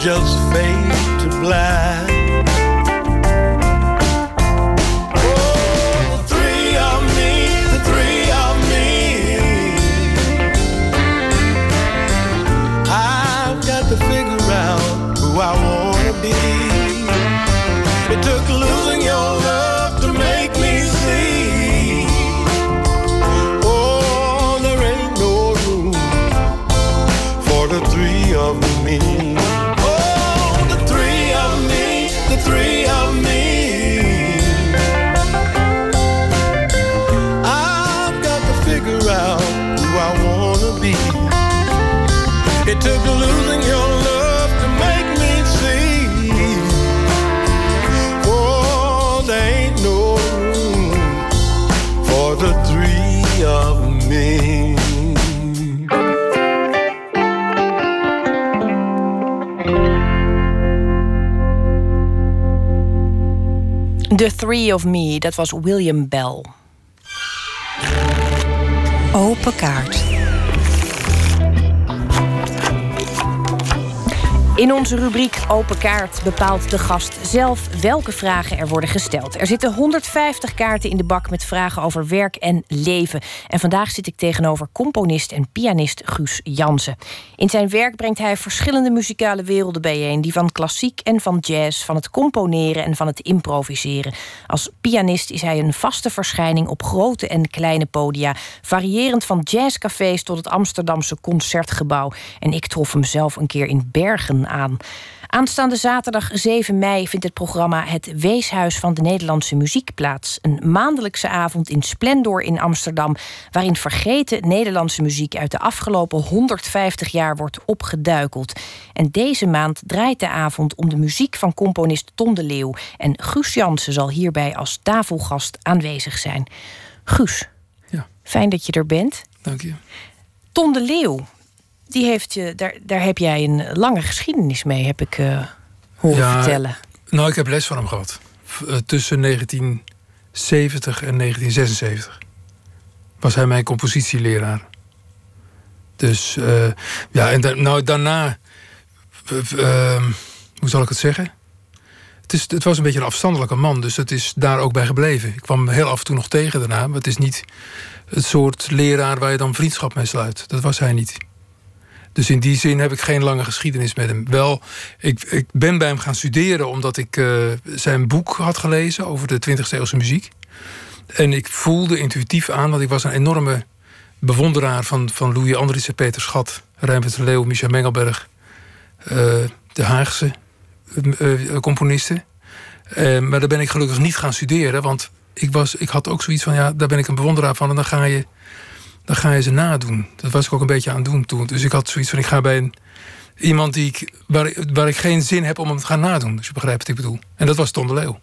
just fade to black. The Three of Me, dat was William Bell. Open kaart. In onze rubriek Open Kaart bepaalt de gast zelf welke vragen er worden gesteld. Er zitten 150 kaarten in de bak met vragen over werk en leven. En vandaag zit ik tegenover componist en pianist Guus Jansen. In zijn werk brengt hij verschillende muzikale werelden bijeen: die van klassiek en van jazz, van het componeren en van het improviseren. Als pianist is hij een vaste verschijning op grote en kleine podia, variërend van jazzcafés tot het Amsterdamse concertgebouw. En ik trof hem zelf een keer in Bergen aan. Aanstaande zaterdag 7 mei vindt het programma Het Weeshuis van de Nederlandse Muziek plaats. Een maandelijkse avond in Splendor in Amsterdam, waarin vergeten Nederlandse muziek uit de afgelopen 150 jaar wordt opgeduikeld. En deze maand draait de avond om de muziek van componist Ton de Leeuw. En Guus Jansen zal hierbij als tafelgast aanwezig zijn. Guus, ja. fijn dat je er bent. Dank je. Ton de Leeuw, die heeft je, daar, daar heb jij een lange geschiedenis mee, heb ik uh, horen ja, vertellen. Nou, ik heb les van hem gehad. Uh, tussen 1970 en 1976 was hij mijn compositieleraar. Dus uh, ja, en da nou, daarna, ehm, hoe zal ik het zeggen? Het, is, het was een beetje een afstandelijke man, dus het is daar ook bij gebleven. Ik kwam hem heel af en toe nog tegen daarna, maar het is niet het soort leraar waar je dan vriendschap mee sluit. Dat was hij niet. Dus in die zin heb ik geen lange geschiedenis met hem. Wel, ik, ik ben bij hem gaan studeren omdat ik uh, zijn boek had gelezen over de 20e eeuwse muziek. En ik voelde intuïtief aan, want ik was een enorme bewonderaar van, van Louis Andriessen, Peter Schat, Rijnbert de Leeuw, Michel Mengelberg, uh, de Haagse uh, componisten. maar daar ben ik gelukkig niet gaan studeren, want ik, was, ik had ook zoiets van, ja, daar ben ik een bewonderaar van en dan ga je dan ga je ze nadoen. Dat was ik ook een beetje aan het doen toen. Dus ik had zoiets van, ik ga bij een, iemand die ik, waar, waar ik geen zin heb om hem te gaan nadoen. Dus je begrijpt wat ik bedoel. En dat was Ton de Leeuw.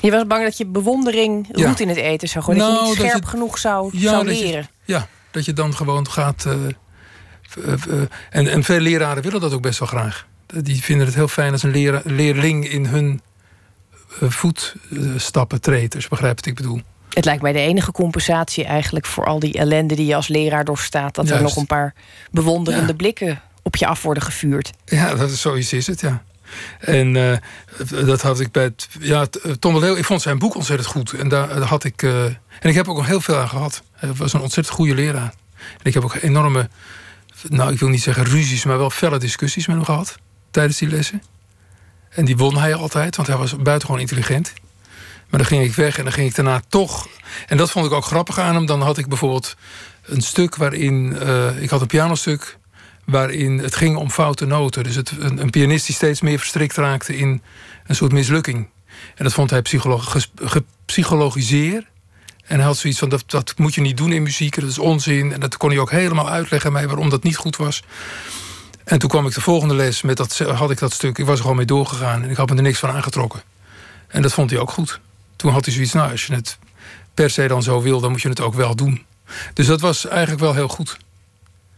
Je was bang dat je bewondering ja. roet in het eten zou gooien. Nou, dat je niet scherp je, genoeg zou, ja, zou leren. Je, ja, dat je dan gewoon gaat... Uh, uh, uh, en, en veel leraren willen dat ook best wel graag. Die vinden het heel fijn als een leerling in hun voetstappen treedt. Dus je begrijpt wat ik bedoel. Het lijkt mij de enige compensatie eigenlijk voor al die ellende die je als leraar doorstaat. Dat Juist. er nog een paar bewonderende ja. blikken op je af worden gevuurd. Ja, dat is, zoiets is het, ja. En uh, dat had ik bij het. Ja, Tom de Leeuw, ik vond zijn boek ontzettend goed. En daar had ik. Uh, en ik heb ook nog heel veel aan gehad. Hij was een ontzettend goede leraar. En ik heb ook enorme. Nou, ik wil niet zeggen ruzies, maar wel felle discussies met hem gehad. Tijdens die lessen. En die won hij altijd, want hij was buitengewoon intelligent. Maar dan ging ik weg en dan ging ik daarna toch. En dat vond ik ook grappig aan hem. Dan had ik bijvoorbeeld een stuk waarin. Uh, ik had een pianostuk. waarin het ging om foute noten. Dus het, een, pianist die steeds meer verstrikt raakte in een soort mislukking. En dat vond hij psycholo gepsychologiseerd. En hij had zoiets van: dat, dat moet je niet doen in muziek, dat is onzin. En dat kon hij ook helemaal uitleggen aan mij waarom dat niet goed was. En toen kwam ik de volgende les met dat, had ik dat stuk. Ik was er gewoon mee doorgegaan en ik had me er niks van aangetrokken. En dat vond hij ook goed toen had hij zoiets, nou, als je het per se dan zo wil, dan moet je het ook wel doen. Dus dat was eigenlijk wel heel goed.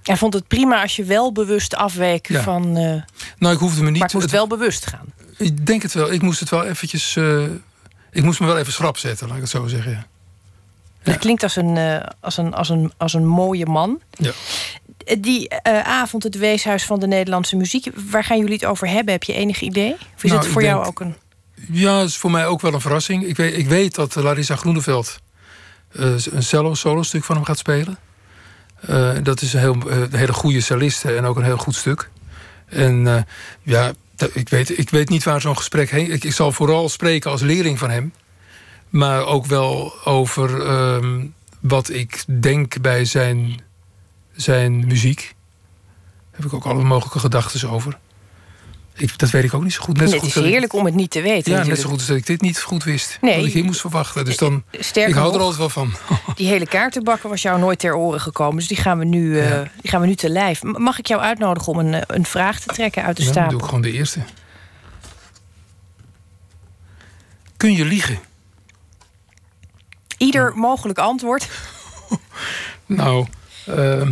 Hij vond het prima als je wel bewust afweek ja. van. Uh, nou, ik hoefde me niet. Maar moest het, wel bewust gaan. Ik denk het wel. Ik moest het wel eventjes. Uh, ik moest me wel even schrap zetten, laat ik het zo zeggen. Ja. Dat klinkt als een, uh, als, een, als, een, als een mooie man. Ja. Die avond, het Weeshuis van de Nederlandse Muziek, waar gaan jullie het over hebben? Heb je enig idee? Of is nou, het voor jou ook een. Ja, is voor mij ook wel een verrassing. Ik weet, ik weet dat Larissa Groeneveld uh, een cello solo stuk van hem gaat spelen. Uh, dat is een, heel, uh, een hele goede celliste en ook een heel goed stuk. En ja, ik weet, ik weet niet waar zo'n gesprek heen... Ik, zal vooral spreken als leerling van hem. Maar ook wel over um, wat ik denk bij zijn, zijn muziek. Daar heb ik ook alle mogelijke gedachten over. Ik, dat weet ik ook niet zo goed. Net het is heerlijk ik, om het niet te weten. Ja, natuurlijk. net zo goed als dat ik dit niet goed wist. Nee. Wat ik hier moest verwachten. Dus dan, Sterker ik hou er altijd wel van. (laughs) Die hele kaartenbakken was jou nooit ter oren gekomen. Dus die gaan we nu, ja. uh, die gaan we nu te lijf. Mag ik jou uitnodigen om een, een vraag te trekken uit de ja, stapel? Dan doe ik gewoon de eerste. Kun je liegen? Ieder mogelijk antwoord. (laughs) nou, uh,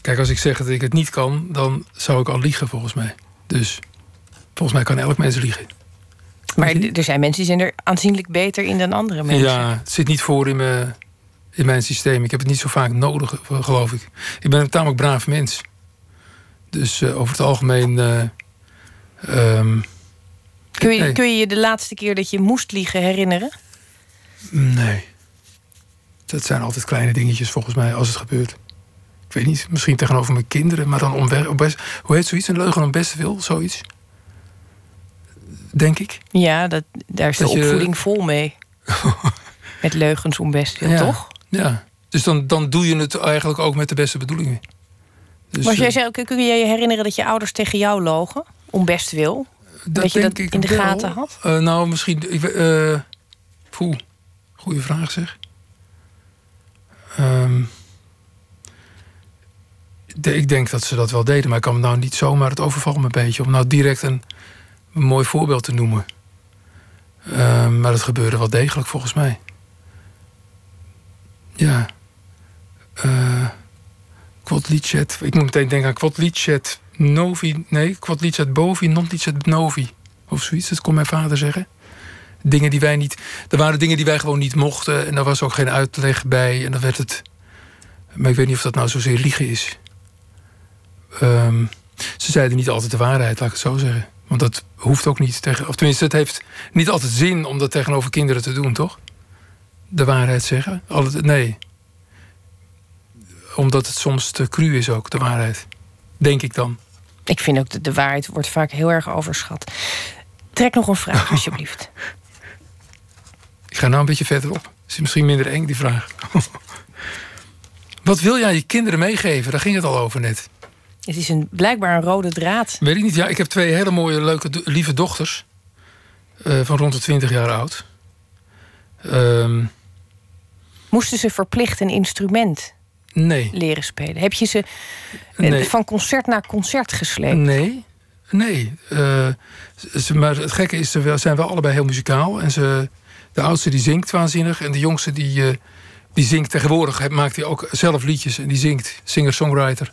kijk, als ik zeg dat ik het niet kan... dan zou ik al liegen volgens mij. Dus volgens mij kan elk mens liegen. Maar er zijn mensen die zijn er aanzienlijk beter in dan andere mensen. Ja, het zit niet voor in mijn, in mijn systeem. Ik heb het niet zo vaak nodig, geloof ik. Ik ben een tamelijk braaf mens. Dus uh, over het algemeen. Uh, um, kun, je, nee. kun je je de laatste keer dat je moest liegen herinneren? Nee. Dat zijn altijd kleine dingetjes volgens mij als het gebeurt. Ik weet niet, misschien tegenover mijn kinderen, maar dan om, best, hoe heet zoiets? Een leugen om best wil, zoiets. Denk ik. Ja, dat, daar is dat de opvoeding vol mee. (laughs) met leugens om best wil, ja, toch? Ja, dus dan, dan doe je het eigenlijk ook met de beste bedoelingen. Dus, maar jij zei, kun je je herinneren dat je ouders tegen jou logen? Om best wil? Dat, dat je dat in de wel. gaten had? Uh, nou, misschien... Ik, uh, poeh, goede vraag zeg. Um, ik denk dat ze dat wel deden, maar ik kan me nou niet zomaar... het overvalt me een beetje om nou direct een, mooi voorbeeld te noemen. Um, maar dat gebeurde wel degelijk volgens mij. Ja. Uh, Quodlicet. Ik moet meteen denken aan Quodlicet Novi. Nee, Quodlicet Bovi, non licet Novi. Of zoiets, dat kon mijn vader zeggen. Dingen die wij niet. Er waren dingen die wij gewoon niet mochten. En daar was ook geen uitleg bij. En dan werd het. Maar ik weet niet of dat nou zozeer liegen is. Um, ze zeiden niet altijd de waarheid, laat ik het zo zeggen. Want dat hoeft ook niet tegen. Of tenminste, het heeft niet altijd zin om dat tegenover kinderen te doen, toch? De waarheid zeggen. Nee. Omdat het soms te cru is ook, de waarheid. Denk ik dan. Ik vind ook dat de waarheid wordt vaak heel erg overschat. Trek nog een vraag, (laughs) alsjeblieft. Ik ga nou een beetje verderop. Is misschien minder eng, die vraag. (laughs) Wat wil jij je kinderen meegeven? Daar ging het al over net. Het is een, blijkbaar een rode draad. Weet ik niet. Ja, ik heb twee hele mooie, leuke, lieve dochters. Uh, van rond de 20 jaar oud. Um, Moesten ze verplicht een instrument nee. leren spelen? Heb je ze nee. van concert naar concert gesleept? Nee. Nee. Uh, ze, maar het gekke is, ze zijn wel allebei heel muzikaal. En ze, de oudste die zingt waanzinnig. En de jongste die, uh, die zingt tegenwoordig. Maakt hij ook zelf liedjes. En die zingt. Singer-songwriter.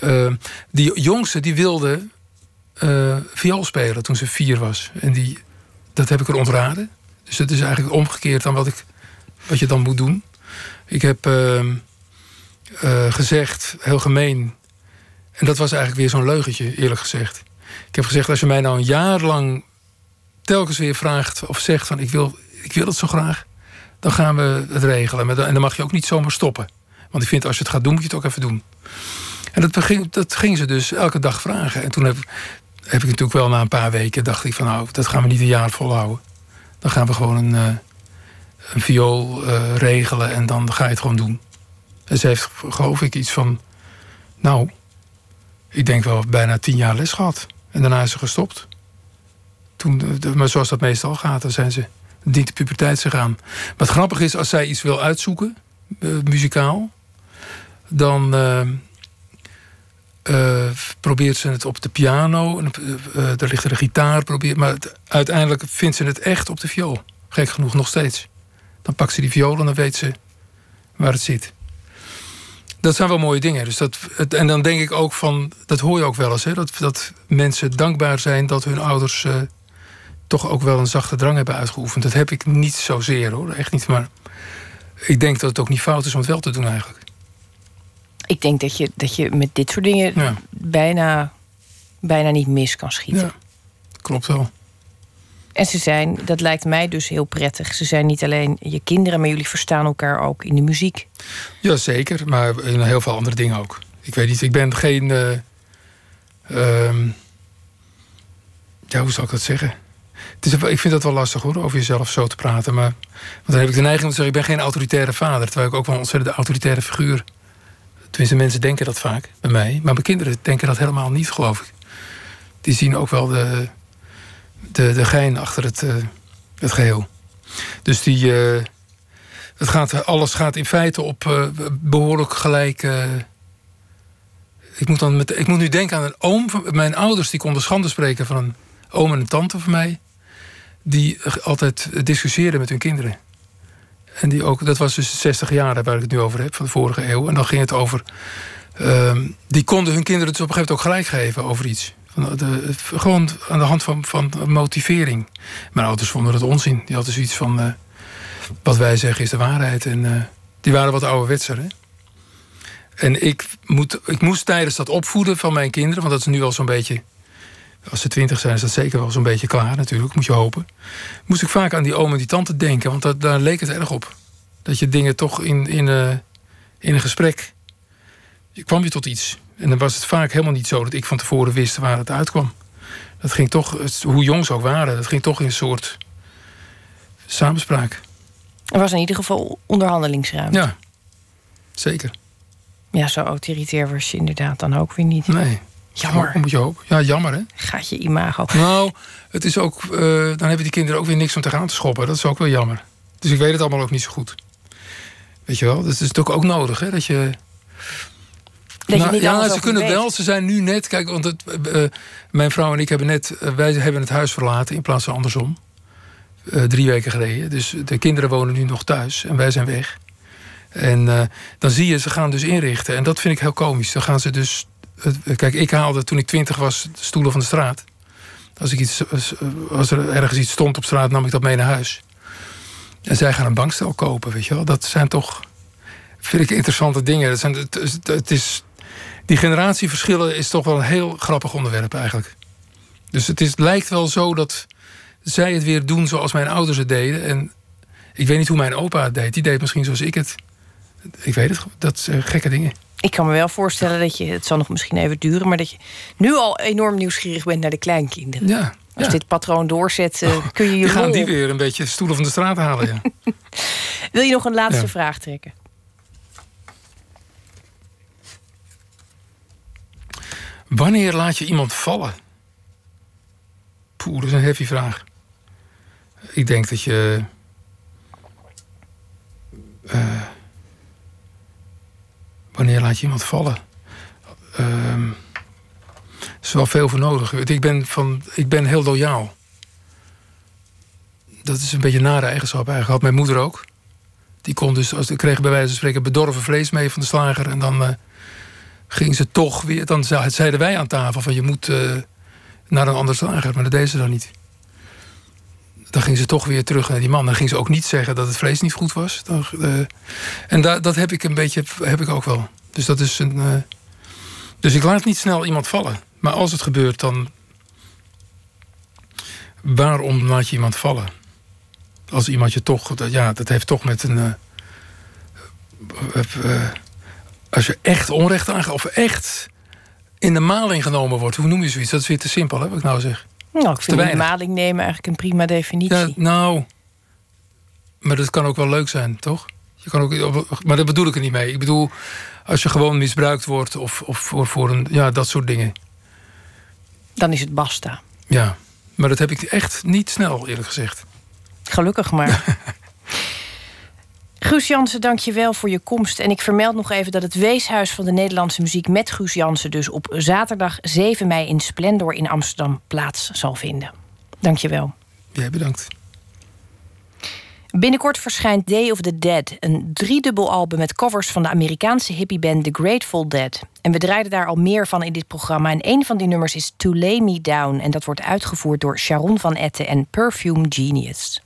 Uh, die jongste die wilde uh, viool spelen toen ze vier was. En die, dat heb ik er ontraden. Dus het is eigenlijk omgekeerd dan wat, ik, wat je dan moet doen. Ik heb uh, gezegd, heel gemeen... en dat was eigenlijk weer zo'n leugentje, eerlijk gezegd. Ik heb gezegd, als je mij nou een jaar lang telkens weer vraagt... of zegt van ik wil, ik wil het zo graag... dan gaan we het regelen. En dan mag je ook niet zomaar stoppen. Want ik vind, als je het gaat doen, moet je het ook even doen. En dat, ging, dat ging ze dus elke dag vragen. En toen heb, heb ik natuurlijk wel na een paar weken... dacht ik van nou, dat gaan we niet een jaar volhouden. Dan gaan we gewoon een, uh, een viool uh, regelen en dan ga je het gewoon doen. En ze heeft, geloof ik, iets van... nou, ik denk wel bijna tien jaar les gehad. En daarna is ze gestopt. Toen, maar zoals dat meestal gaat, dan zijn ze dient de puberteit gegaan. Maar het grappige is, als zij iets wil uitzoeken, muzikaal... dan probeert ze het op de piano. En, uh, er ligt er een gitaar. Probeert, maar uiteindelijk vindt ze het echt op de viool. Gek genoeg, nog steeds. Dan pakt ze die viool en dan weet ze waar het zit. Dat zijn wel mooie dingen. Dus dat, het, en dan denk ik ook van, dat hoor je ook wel eens, hè, dat, dat mensen dankbaar zijn dat hun ouders toch ook wel een zachte drang hebben uitgeoefend. Dat heb ik niet zozeer hoor, echt niet. Maar ik denk dat het ook niet fout is om het wel te doen eigenlijk. Ik denk dat je, dat je met dit soort dingen ja. bijna, bijna niet mis kan schieten. Ja, klopt wel. En ze zijn, dat lijkt mij dus heel prettig. Ze zijn niet alleen je kinderen, maar jullie verstaan elkaar ook in de muziek. Jazeker, maar in heel veel andere dingen ook. Ik weet niet, ik ben geen. Uh, um, ja, hoe zal ik dat zeggen? Het is, ik vind dat wel lastig hoor, over jezelf zo te praten. Maar, want dan heb ik de neiging om te zeggen: ik ben geen autoritaire vader. Terwijl ik ook wel een ontzettend autoritaire figuur Tenminste, mensen denken dat vaak bij mij. Maar mijn kinderen denken dat helemaal niet, geloof ik. Die zien ook wel de, de, de gein achter het, uh, het geheel. Dus die, uh, het gaat, alles gaat in feite op uh, behoorlijk gelijk. ik, moet dan met, ik moet nu denken aan een oom. Van, mijn ouders die konden schande spreken van een oom en een tante van mij. Die altijd discussieerden met hun kinderen. En die ook, dat was dus de 60 jaar waar ik het nu over heb, van de vorige eeuw. En dan ging het over. Um, die konden hun kinderen dus op een gegeven moment ook gelijk geven over iets. Van de, gewoon aan de hand van, van motivering. Mijn ouders vonden het onzin. Die hadden zoiets van... eh, wat wij zeggen is de waarheid. En eh, die waren wat ouderwetser. Hè? En ik, moet, ik moest tijdens dat opvoeden van mijn kinderen... want dat is nu al zo'n beetje... Als ze twintig zijn, is dat zeker wel zo'n beetje klaar natuurlijk. Moet je hopen. Moest ik vaak aan die oom en die tante denken. Want dat, daar leek het erg op. Dat je dingen toch in, in, eh, in een gesprek... Je kwam je tot iets. En dan was het vaak helemaal niet zo dat ik van tevoren wist waar het uitkwam. Dat ging toch, hoe jong ze ook waren, dat ging toch in een soort samenspraak. Er was in ieder geval onderhandelingsruimte. Ja, zeker. Ja, zo autoritair was je inderdaad dan ook weer niet. Nee. Jammer. Moet je hopen. Ja, jammer hè. Gaat je imago. Nou, het is ook, eh, dan hebben die kinderen ook weer niks om tegenaan te schoppen. Dat is ook wel jammer. Dus ik weet het allemaal ook niet zo goed. Weet je wel, dat is natuurlijk ook nodig hè, dat je... Dat je Nou, niet ja, ze kunnen weet. wel. Ze zijn nu net. Kijk, want het, eh, mijn vrouw en ik hebben net. eh, wij hebben het huis verlaten in plaats van andersom. Eh, drie weken geleden. Dus de kinderen wonen nu nog thuis en wij zijn weg. En eh, dan zie je, ze gaan dus inrichten. En dat vind ik heel komisch. Dan gaan ze dus. Kijk, ik haalde toen ik twintig was de stoelen van de straat. Als, ik iets, als, er ergens iets stond op straat, nam ik dat mee naar huis. En zij gaan een bankstel kopen, weet je wel. Dat zijn toch. Vind ik interessante dingen. Dat zijn, het, het- het is, die generatieverschillen is toch wel een heel grappig onderwerp eigenlijk. Dus het is, lijkt wel zo dat zij het weer doen zoals mijn ouders het deden. En ik weet niet hoe mijn opa het deed. Die deed misschien zoals ik het. Ik weet het, dat zijn gekke dingen. Ik kan me wel voorstellen dat je, het zal nog misschien even duren, maar dat je nu al enorm nieuwsgierig bent naar de kleinkinderen. Ja. Als dit patroon doorzet, eh, kun je je gaan die weer een beetje stoelen van de straat halen. Ja. (laughs) Wil je nog een laatste Ja. vraag trekken? Wanneer laat je iemand vallen? Poeh, dat is een heavy vraag. Ik denk dat je. eh, wanneer laat je iemand vallen? Ehm, er is wel veel voor nodig. Ik ben, van, ik ben heel loyaal. Dat is een beetje een nare eigenschap eigenlijk. Had mijn moeder ook. Die kon dus, als, kreeg bij wijze van spreken bedorven vlees mee van de slager. En dan. eh, ging ze toch weer. Dan ze- zeiden wij aan tafel van je moet eh, naar een ander slager, maar dat deden ze dan niet. Dan ging ze toch weer terug naar die man. Dan ging ze ook niet zeggen dat het vlees niet goed was. Dan, eh, en da, dat heb ik een beetje, heb ik ook wel. Dus dat is een. eh, dus ik laat niet snel iemand vallen. Maar als het gebeurt, dan. Waarom laat je iemand vallen? Als iemand je toch. dat- Ja, dat heeft toch met een. eh, als je echt onrecht aangaat, of echt in de maling genomen wordt, hoe noem je zoiets? Dat is weer te simpel, hè, wat ik nou zeg. Nou, ik vind weinig. maling nemen eigenlijk een prima definitie. Ja, nou, maar dat kan ook wel leuk zijn, toch? Je kan ook, maar dat bedoel ik er niet mee. Ik bedoel, als je gewoon misbruikt wordt of, of voor, voor een, ja, dat soort dingen. Dan is het basta. Ja, maar dat heb ik echt niet snel, eerlijk gezegd. Gelukkig maar. (laughs) Guus Jansen, dank je wel voor je komst. En ik vermeld nog even dat het Weeshuis van de Nederlandse Muziek... met Guus Jansen dus op zaterdag 7 mei in Splendor in Amsterdam plaats zal vinden. Dank je wel. Jij bedankt. Binnenkort verschijnt Day of the Dead, een driedubbel album met covers van de Amerikaanse hippieband The Grateful Dead. En we draaiden daar al meer van in dit programma. En een van die nummers is To Lay Me Down. En dat wordt uitgevoerd door Sharon van Etten en Perfume Genius.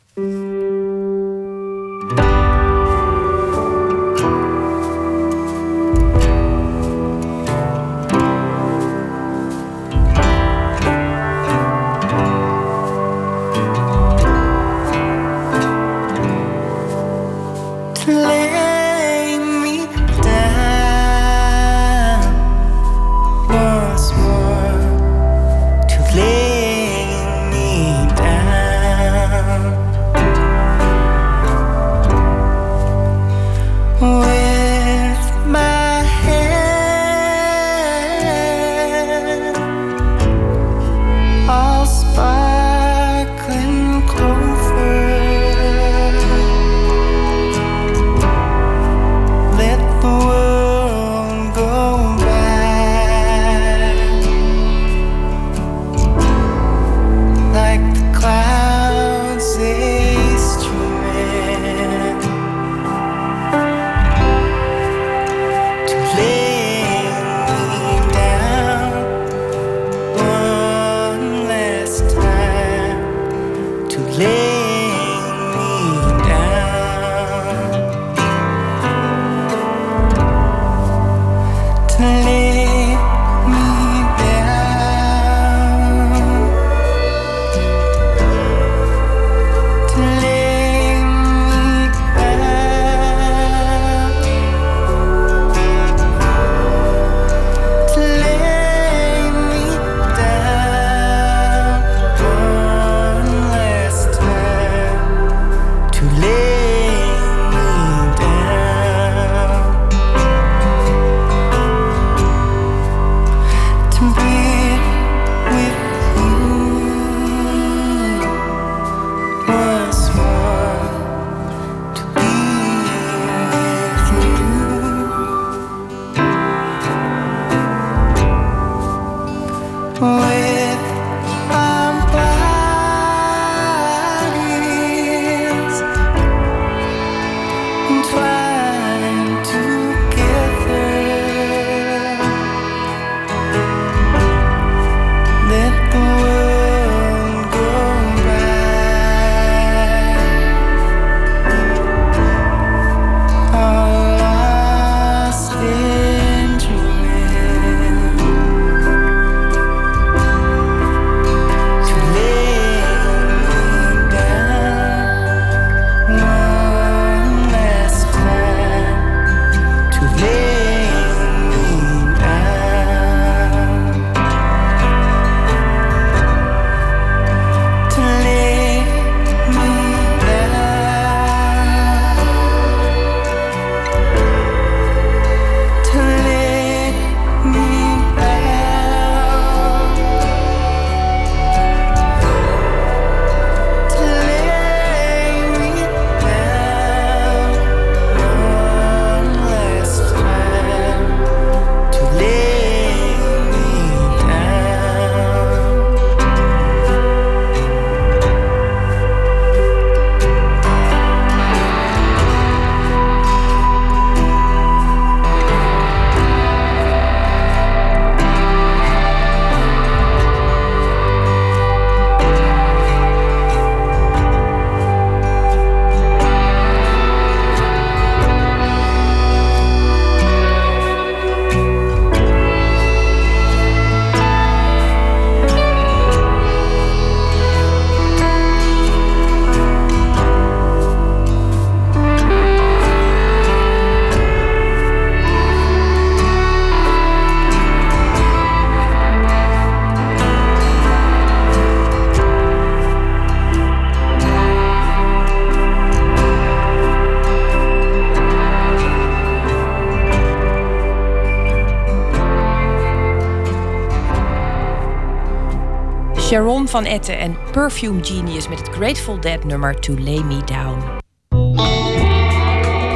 Sharon van Etten en Perfume Genius met het Grateful Dead nummer To Lay Me Down.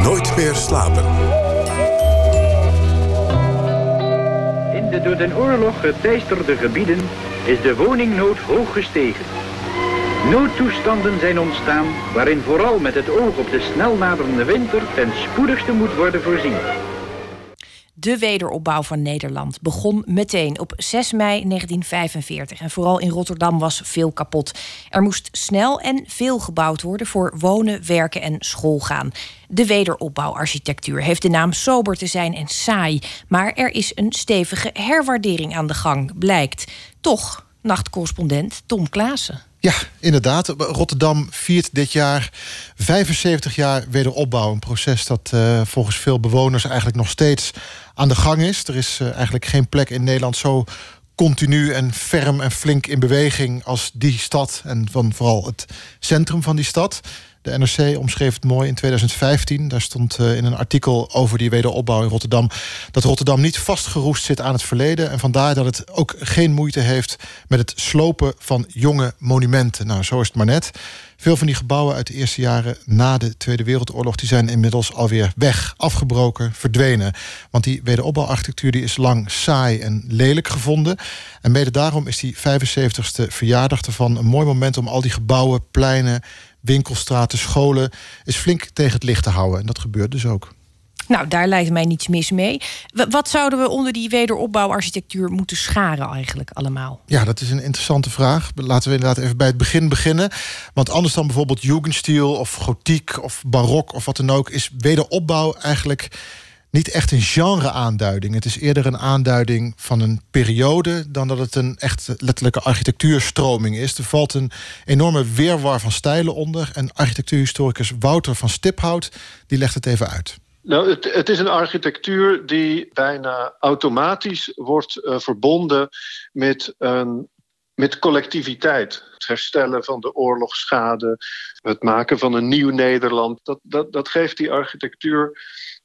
Nooit meer slapen. In de door den oorlog geteisterde gebieden is de woningnood hoog gestegen. Noodtoestanden zijn ontstaan waarin vooral met het oog op de snel naderende winter ten spoedigste moet worden voorzien. De wederopbouw van Nederland begon meteen op 6 mei 1945. En vooral in Rotterdam was veel kapot. Er moest snel en veel gebouwd worden voor wonen, werken en schoolgaan. De wederopbouwarchitectuur heeft de naam sober te zijn en saai. Maar er is een stevige herwaardering aan de gang, blijkt. Toch, nachtcorrespondent Tom Klaassen. Ja, inderdaad. Rotterdam viert dit jaar 75 jaar wederopbouw. Een proces dat uh, volgens veel bewoners eigenlijk nog steeds aan de gang is. Er is uh, eigenlijk geen plek in Nederland zo continu en ferm en flink in beweging als die stad. En van vooral het centrum van die stad. De NRC omschreef het mooi in 2015. Daar stond uh, in een artikel over die wederopbouw in Rotterdam... dat Rotterdam niet vastgeroest zit aan het verleden... en vandaar dat het ook geen moeite heeft met het slopen van jonge monumenten. Nou, zo is het maar net. Veel van die gebouwen uit de eerste jaren na de Tweede Wereldoorlog... die zijn inmiddels alweer weg, afgebroken, verdwenen. Want die wederopbouwarchitectuur die is lang saai en lelijk gevonden. En mede daarom is die 75ste verjaardag ervan... een mooi moment om al die gebouwen, pleinen winkelstraten, scholen, is flink tegen het licht te houden. En dat gebeurt dus ook. Nou, daar lijkt mij niets mis mee. Wat zouden we onder die wederopbouwarchitectuur moeten scharen eigenlijk allemaal? Ja, dat is een interessante vraag. Laten we inderdaad even bij het begin beginnen. Want anders dan bijvoorbeeld Jugendstil of gotiek of barok of wat dan ook... is wederopbouw eigenlijk niet echt een genre-aanduiding. Het is eerder een aanduiding van een periode dan dat het een echt letterlijke architectuurstroming is. Er valt een enorme weerwar van stijlen onder. En architectuurhistoricus Wouter van Stiphout die legt het even uit. Nou, het, het, is een architectuur die bijna automatisch wordt uh, verbonden met, een, met collectiviteit. Het herstellen van de oorlogsschade, het maken van een nieuw Nederland. Dat, dat, dat geeft die architectuur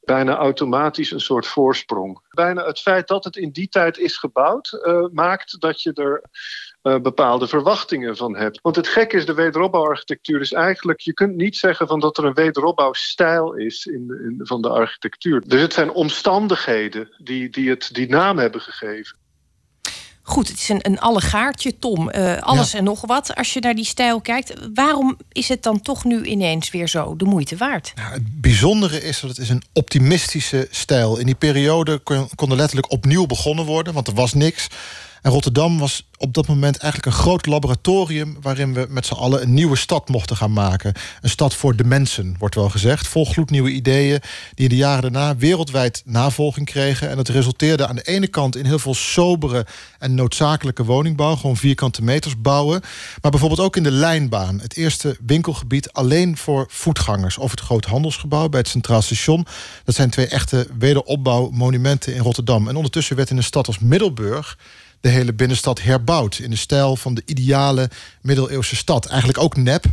bijna automatisch een soort voorsprong. Bijna het feit dat het in die tijd is gebouwd, uh, maakt dat je er uh, bepaalde verwachtingen van hebt. Want het gekke is, de wederopbouwarchitectuur is eigenlijk... je kunt niet zeggen van dat er een wederopbouwstijl is in, in, van de architectuur. Dus het zijn omstandigheden die, die het die naam hebben gegeven. Goed, het is een, een allegaartje, Tom. Uh, alles ja. en nog wat. Als je naar die stijl kijkt, waarom is het dan toch nu ineens weer zo de moeite waard? Het bijzondere is dat het is een optimistische stijl. In die periode kon, kon er letterlijk opnieuw begonnen worden, want er was niks. En Rotterdam was op dat moment eigenlijk een groot laboratorium... waarin we met z'n allen een nieuwe stad mochten gaan maken. Een stad voor de mensen, wordt wel gezegd. Vol gloednieuwe ideeën die in de jaren daarna wereldwijd navolging kregen. En dat resulteerde aan de ene kant in heel veel sobere en noodzakelijke woningbouw. Gewoon vierkante meters bouwen. Maar bijvoorbeeld ook in de lijnbaan. Het eerste winkelgebied alleen voor voetgangers. Of het groot handelsgebouw bij het Centraal Station. Dat zijn twee echte wederopbouwmonumenten in Rotterdam. En ondertussen werd in een stad als Middelburg de hele binnenstad herbouwd. In de stijl van de ideale middeleeuwse stad. Eigenlijk ook nep.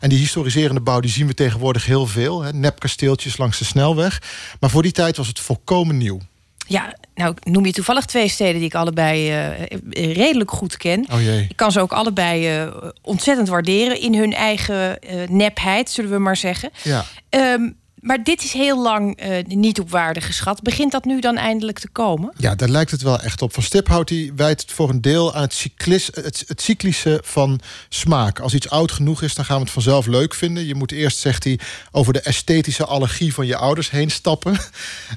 En die historiserende bouw die zien we tegenwoordig heel veel. Hè? Nepkasteeltjes langs de snelweg. Maar voor die tijd was het volkomen nieuw. Ja, nou noem je toevallig twee steden die ik allebei uh, redelijk goed ken. Oh jee. Ik kan ze ook allebei uh, ontzettend waarderen in hun eigen nepheid, zullen we maar zeggen. Ja. Um, maar dit is heel lang uh, niet op waarde geschat. Begint dat nu dan eindelijk te komen? Ja, daar lijkt het wel echt op. Van Stiphout die wijt het voor een deel aan het, cyclis, het, het, cyclische van smaak. Als iets oud genoeg is, dan gaan we het vanzelf leuk vinden. Je moet eerst, zegt hij, over de esthetische allergie van je ouders heen stappen. (laughs)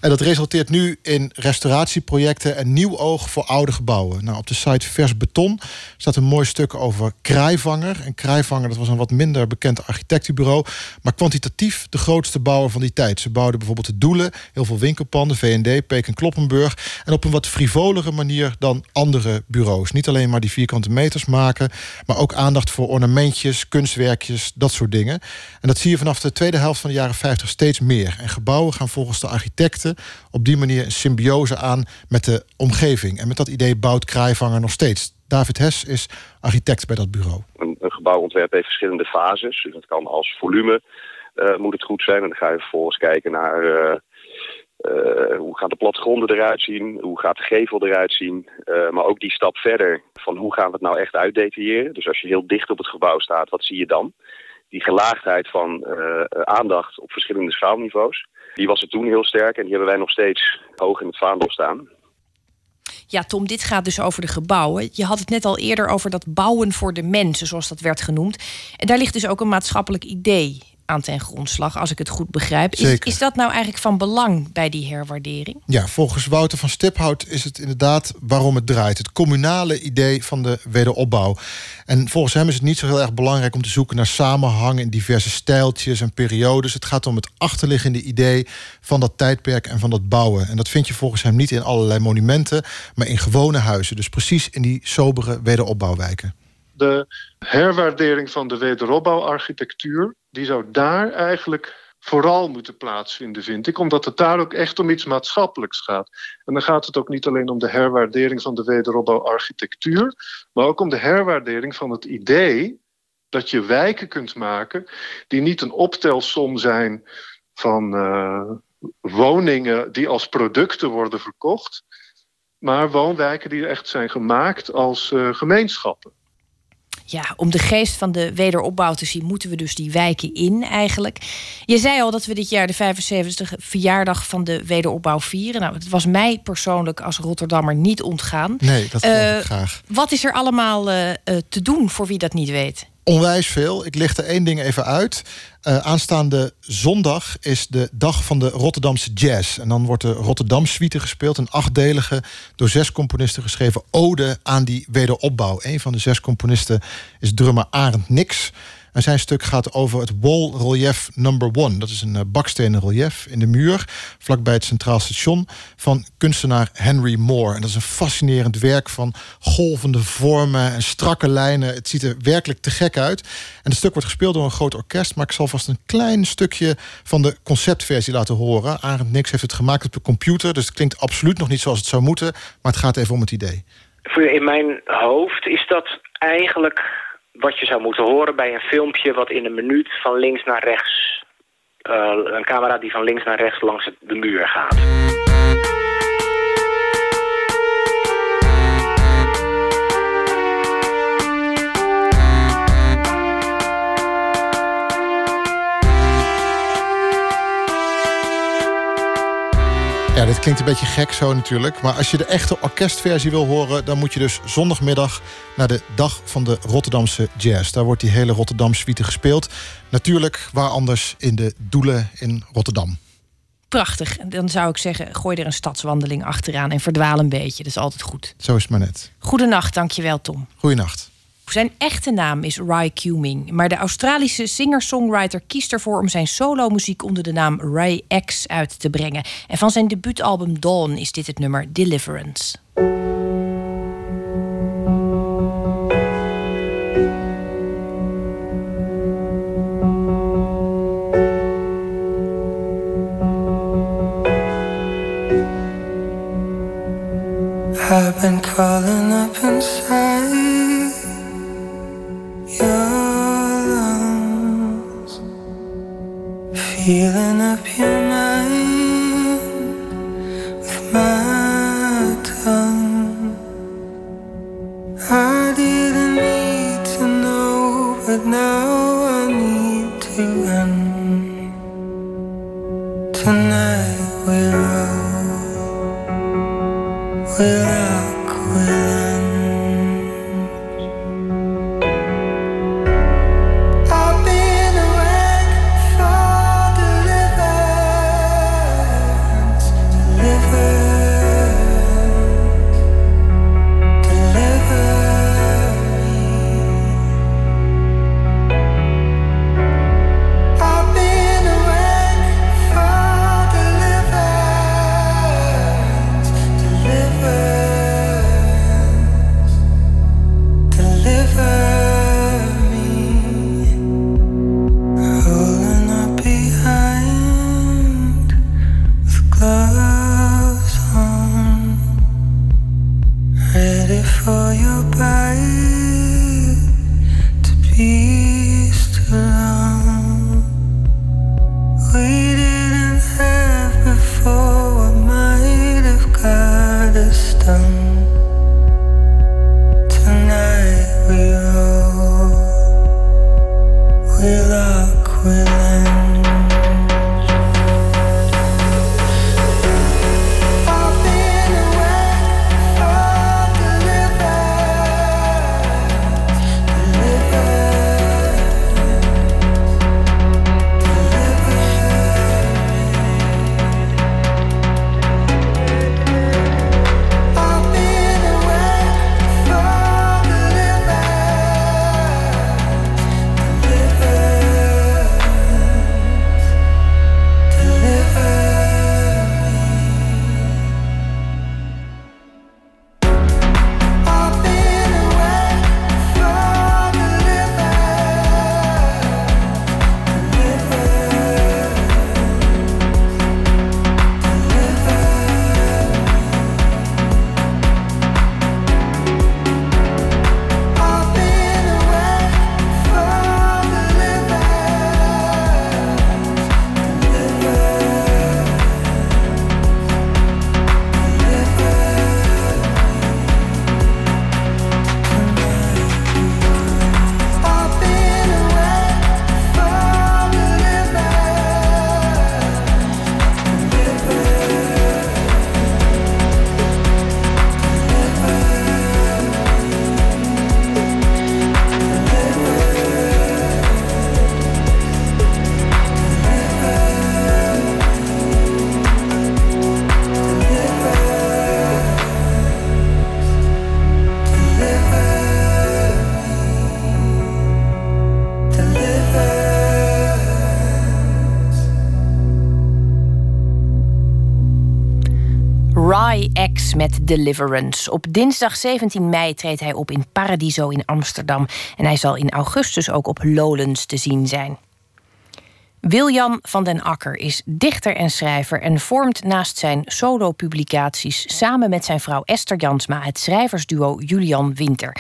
En dat resulteert nu in restauratieprojecten en nieuw oog voor oude gebouwen. Nou, op de site Vers Beton staat een mooi stuk over Krijvanger. En Krijvanger, dat was een wat minder bekend architectenbureau, maar kwantitatief de grootste bouwer van die tijd. Ze bouwden bijvoorbeeld de Doelen, heel veel winkelpanden, V&D, Peek en Kloppenburg. En op een wat frivolere manier dan andere bureaus. Niet alleen maar die vierkante meters maken, maar ook aandacht voor ornamentjes, kunstwerkjes, dat soort dingen. En dat zie je vanaf de tweede helft van de jaren 50 steeds meer. En gebouwen gaan volgens de architecten op die manier een symbiose aan met de omgeving. En met dat idee bouwt Kraaivanger nog steeds. David Hes is architect bij dat bureau. Een, gebouwontwerp heeft verschillende fases. Dat kan als volume moet het goed zijn. En dan ga je vervolgens kijken naar uh, eh, hoe gaan de plattegronden eruit zien? Hoe gaat de gevel eruit zien? Eh, maar ook die stap verder van hoe gaan we het nou echt uitdetailleren? Dus als je heel dicht op het gebouw staat, wat zie je dan? Die gelaagdheid van aandacht op verschillende schaalniveaus, die was er toen heel sterk en die hebben wij nog steeds hoog in het vaandel staan. Ja, Tom, dit gaat dus over de gebouwen. Je had het net al eerder over dat bouwen voor de mensen, zoals dat werd genoemd. En daar ligt dus ook een maatschappelijk idee aan ten grondslag, als ik het goed begrijp. Is, is, dat nou eigenlijk van belang bij die herwaardering? Ja, volgens Wouter van Stiphout is het inderdaad waarom het draait. Het communale idee van de wederopbouw. En volgens hem is het niet zo heel erg belangrijk om te zoeken naar samenhang in diverse stijltjes en periodes. Het gaat om het achterliggende idee van dat tijdperk en van dat bouwen. En dat vind je volgens hem niet in allerlei monumenten, maar in gewone huizen. Dus precies in die sobere wederopbouwwijken de herwaardering van de wederopbouwarchitectuur, die zou daar eigenlijk vooral moeten plaatsvinden, vind ik. Omdat het daar ook echt om iets maatschappelijks gaat. En dan gaat het ook niet alleen om de herwaardering van de wederopbouwarchitectuur, maar ook om de herwaardering van het idee dat je wijken kunt maken die niet een optelsom zijn van uh, woningen die als producten worden verkocht, maar woonwijken die echt zijn gemaakt als uh, gemeenschappen ja, om de geest van de wederopbouw te zien, moeten we dus die wijken in eigenlijk. Je zei al dat we dit jaar de 75 verjaardag van de wederopbouw vieren. Nou, het was mij persoonlijk als Rotterdammer niet ontgaan. Nee, dat geloof ik eh, graag. Wat is er allemaal uh, te doen voor wie dat niet weet? Onwijs veel. Ik licht er één ding even uit. Uh, aanstaande zondag is de dag van de Rotterdamse jazz. En dan wordt de Rotterdam Suite gespeeld. Een achtdelige, door zes componisten geschreven ode aan die wederopbouw. Een van de zes componisten is drummer Arend Nix. En zijn stuk gaat over het wall relief number one. Dat is een eh, bakstenen relief in de muur, vlakbij het Centraal Station, van kunstenaar Henry Moore. En dat is een fascinerend werk van golvende vormen en strakke lijnen. Het ziet er werkelijk te gek uit. En het stuk wordt gespeeld door een groot orkest, maar ik zal vast een klein stukje van de conceptversie laten horen. Arend Nix heeft het gemaakt op de computer, dus het klinkt absoluut nog niet zoals het zou moeten, maar het gaat even om het idee. In mijn hoofd is dat eigenlijk wat je zou moeten horen bij een filmpje wat in een minuut van links naar rechts... Uh, een camera die van links naar rechts langs de muur gaat. Ja, dit klinkt een beetje gek zo natuurlijk. Maar als je de echte orkestversie wil horen... dan moet je dus zondagmiddag naar de Dag van de Rotterdamse Jazz. Daar wordt die hele Rotterdam suite gespeeld. Natuurlijk, waar anders in de Doelen in Rotterdam. Prachtig. Dan zou ik zeggen, gooi er een stadswandeling achteraan... en verdwaal een beetje. Dat is altijd goed. Zo is het maar net. Goedenacht, dankjewel Tom. Goedenacht. Zijn echte naam is Ray Cuming, maar de Australische singer-songwriter kiest ervoor om zijn solomuziek onder de naam Ray X uit te brengen. En van zijn debuutalbum Dawn is dit het nummer Deliverance. I've been up Healing up your Op dinsdag 17 mei treedt hij op in Paradiso in Amsterdam. En hij zal in augustus ook op Lowlands te zien zijn. Wiljan van den Akker is dichter en schrijver en vormt naast zijn solo-publicaties samen met zijn vrouw Esther Jansma het schrijversduo Julian Winter.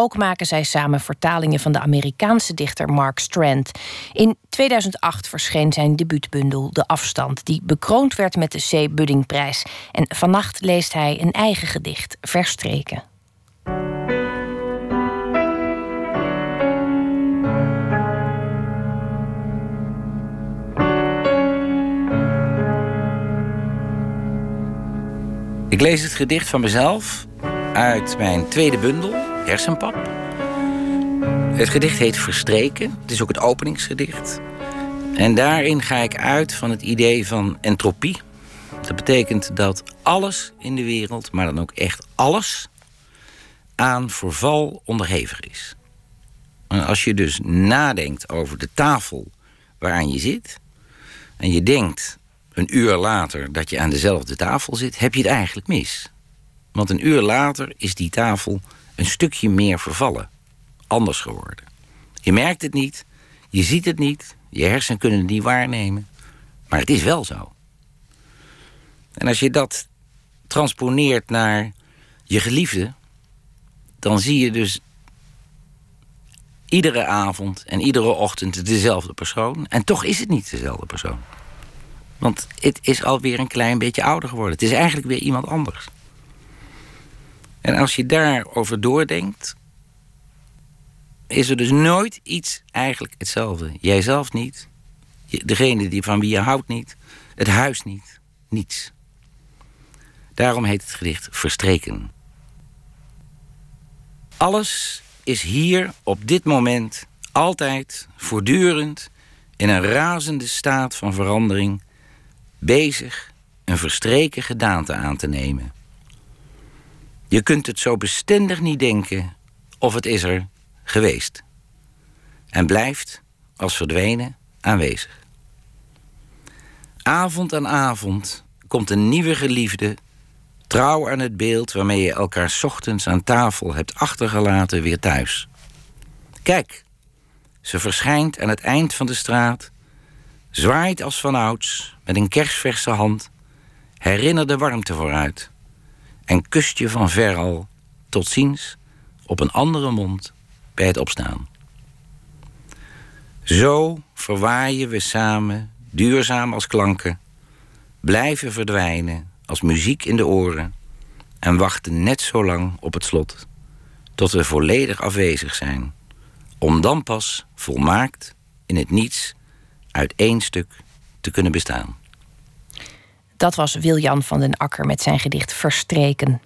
Ook maken zij samen vertalingen van de Amerikaanse dichter Mark Strand. In 2008 verscheen zijn debuutbundel De Afstand, die bekroond werd met de C. Buddingprijs. En vannacht leest hij een eigen gedicht, Verstreken. Ik lees het gedicht van mezelf uit mijn tweede bundel, Hersenpap. Het gedicht heet Verstreken. Het is ook het openingsgedicht. En daarin ga ik uit van het idee van entropie. Dat betekent dat alles in de wereld, maar dan ook echt alles, aan verval onderhevig is. En als je dus nadenkt over de tafel waaraan je zit, en je denkt een uur later dat je aan dezelfde tafel zit, heb je het eigenlijk mis. Want een uur later is die tafel een stukje meer vervallen, anders geworden. Je merkt het niet, je ziet het niet, je hersenen kunnen het niet waarnemen, maar het is wel zo. En als je dat transponeert naar je geliefde, dan zie je dus iedere avond en iedere ochtend dezelfde persoon. En toch is het niet dezelfde persoon. Want het is alweer een klein beetje ouder geworden. Het is eigenlijk weer iemand anders. En als je daarover doordenkt, is er dus nooit iets eigenlijk hetzelfde. Jijzelf niet, degene die van wie je houdt niet, het huis niet, niets. Daarom heet het gedicht Verstreken. Alles is hier op dit moment, altijd, voortdurend, in een razende staat van verandering, bezig een verstreken gedaante aan te nemen. Je kunt het zo bestendig niet denken of het is er geweest. En blijft als verdwenen aanwezig. Avond aan avond komt een nieuwe geliefde, trouw aan het beeld waarmee je elkaar ochtends aan tafel hebt achtergelaten, weer thuis. Kijk, ze verschijnt aan het eind van de straat, zwaait als vanouds met een kersverse hand, herinner de warmte vooruit en kust je van ver al tot ziens op een andere mond bij het opstaan. Zo verwaaien we samen, duurzaam als klanken, blijven verdwijnen als muziek in de oren en wachten net zo lang op het slot tot we volledig afwezig zijn, om dan pas volmaakt in het niets uit één stuk te kunnen bestaan. Dat was Wiljan van den Akker met zijn gedicht Verstreken.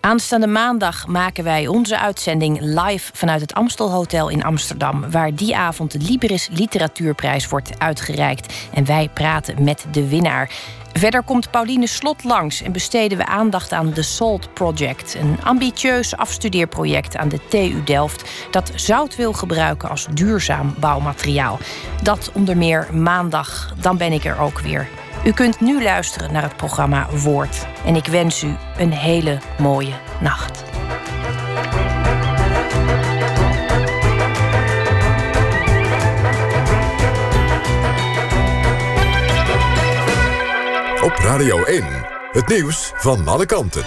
Aanstaande maandag maken wij onze uitzending live vanuit het Amstelhotel in Amsterdam, waar die avond de Liberis Literatuurprijs wordt uitgereikt. En wij praten met de winnaar. Verder komt Pauline Slot langs en besteden we aandacht aan The Salt Project, een ambitieus afstudeerproject aan de TU Delft dat zout wil gebruiken als duurzaam bouwmateriaal. Dat onder meer maandag, dan ben ik er ook weer. U kunt nu luisteren naar het programma Woord. En ik wens u een hele mooie nacht. Op Radio 1, het nieuws van alle kanten.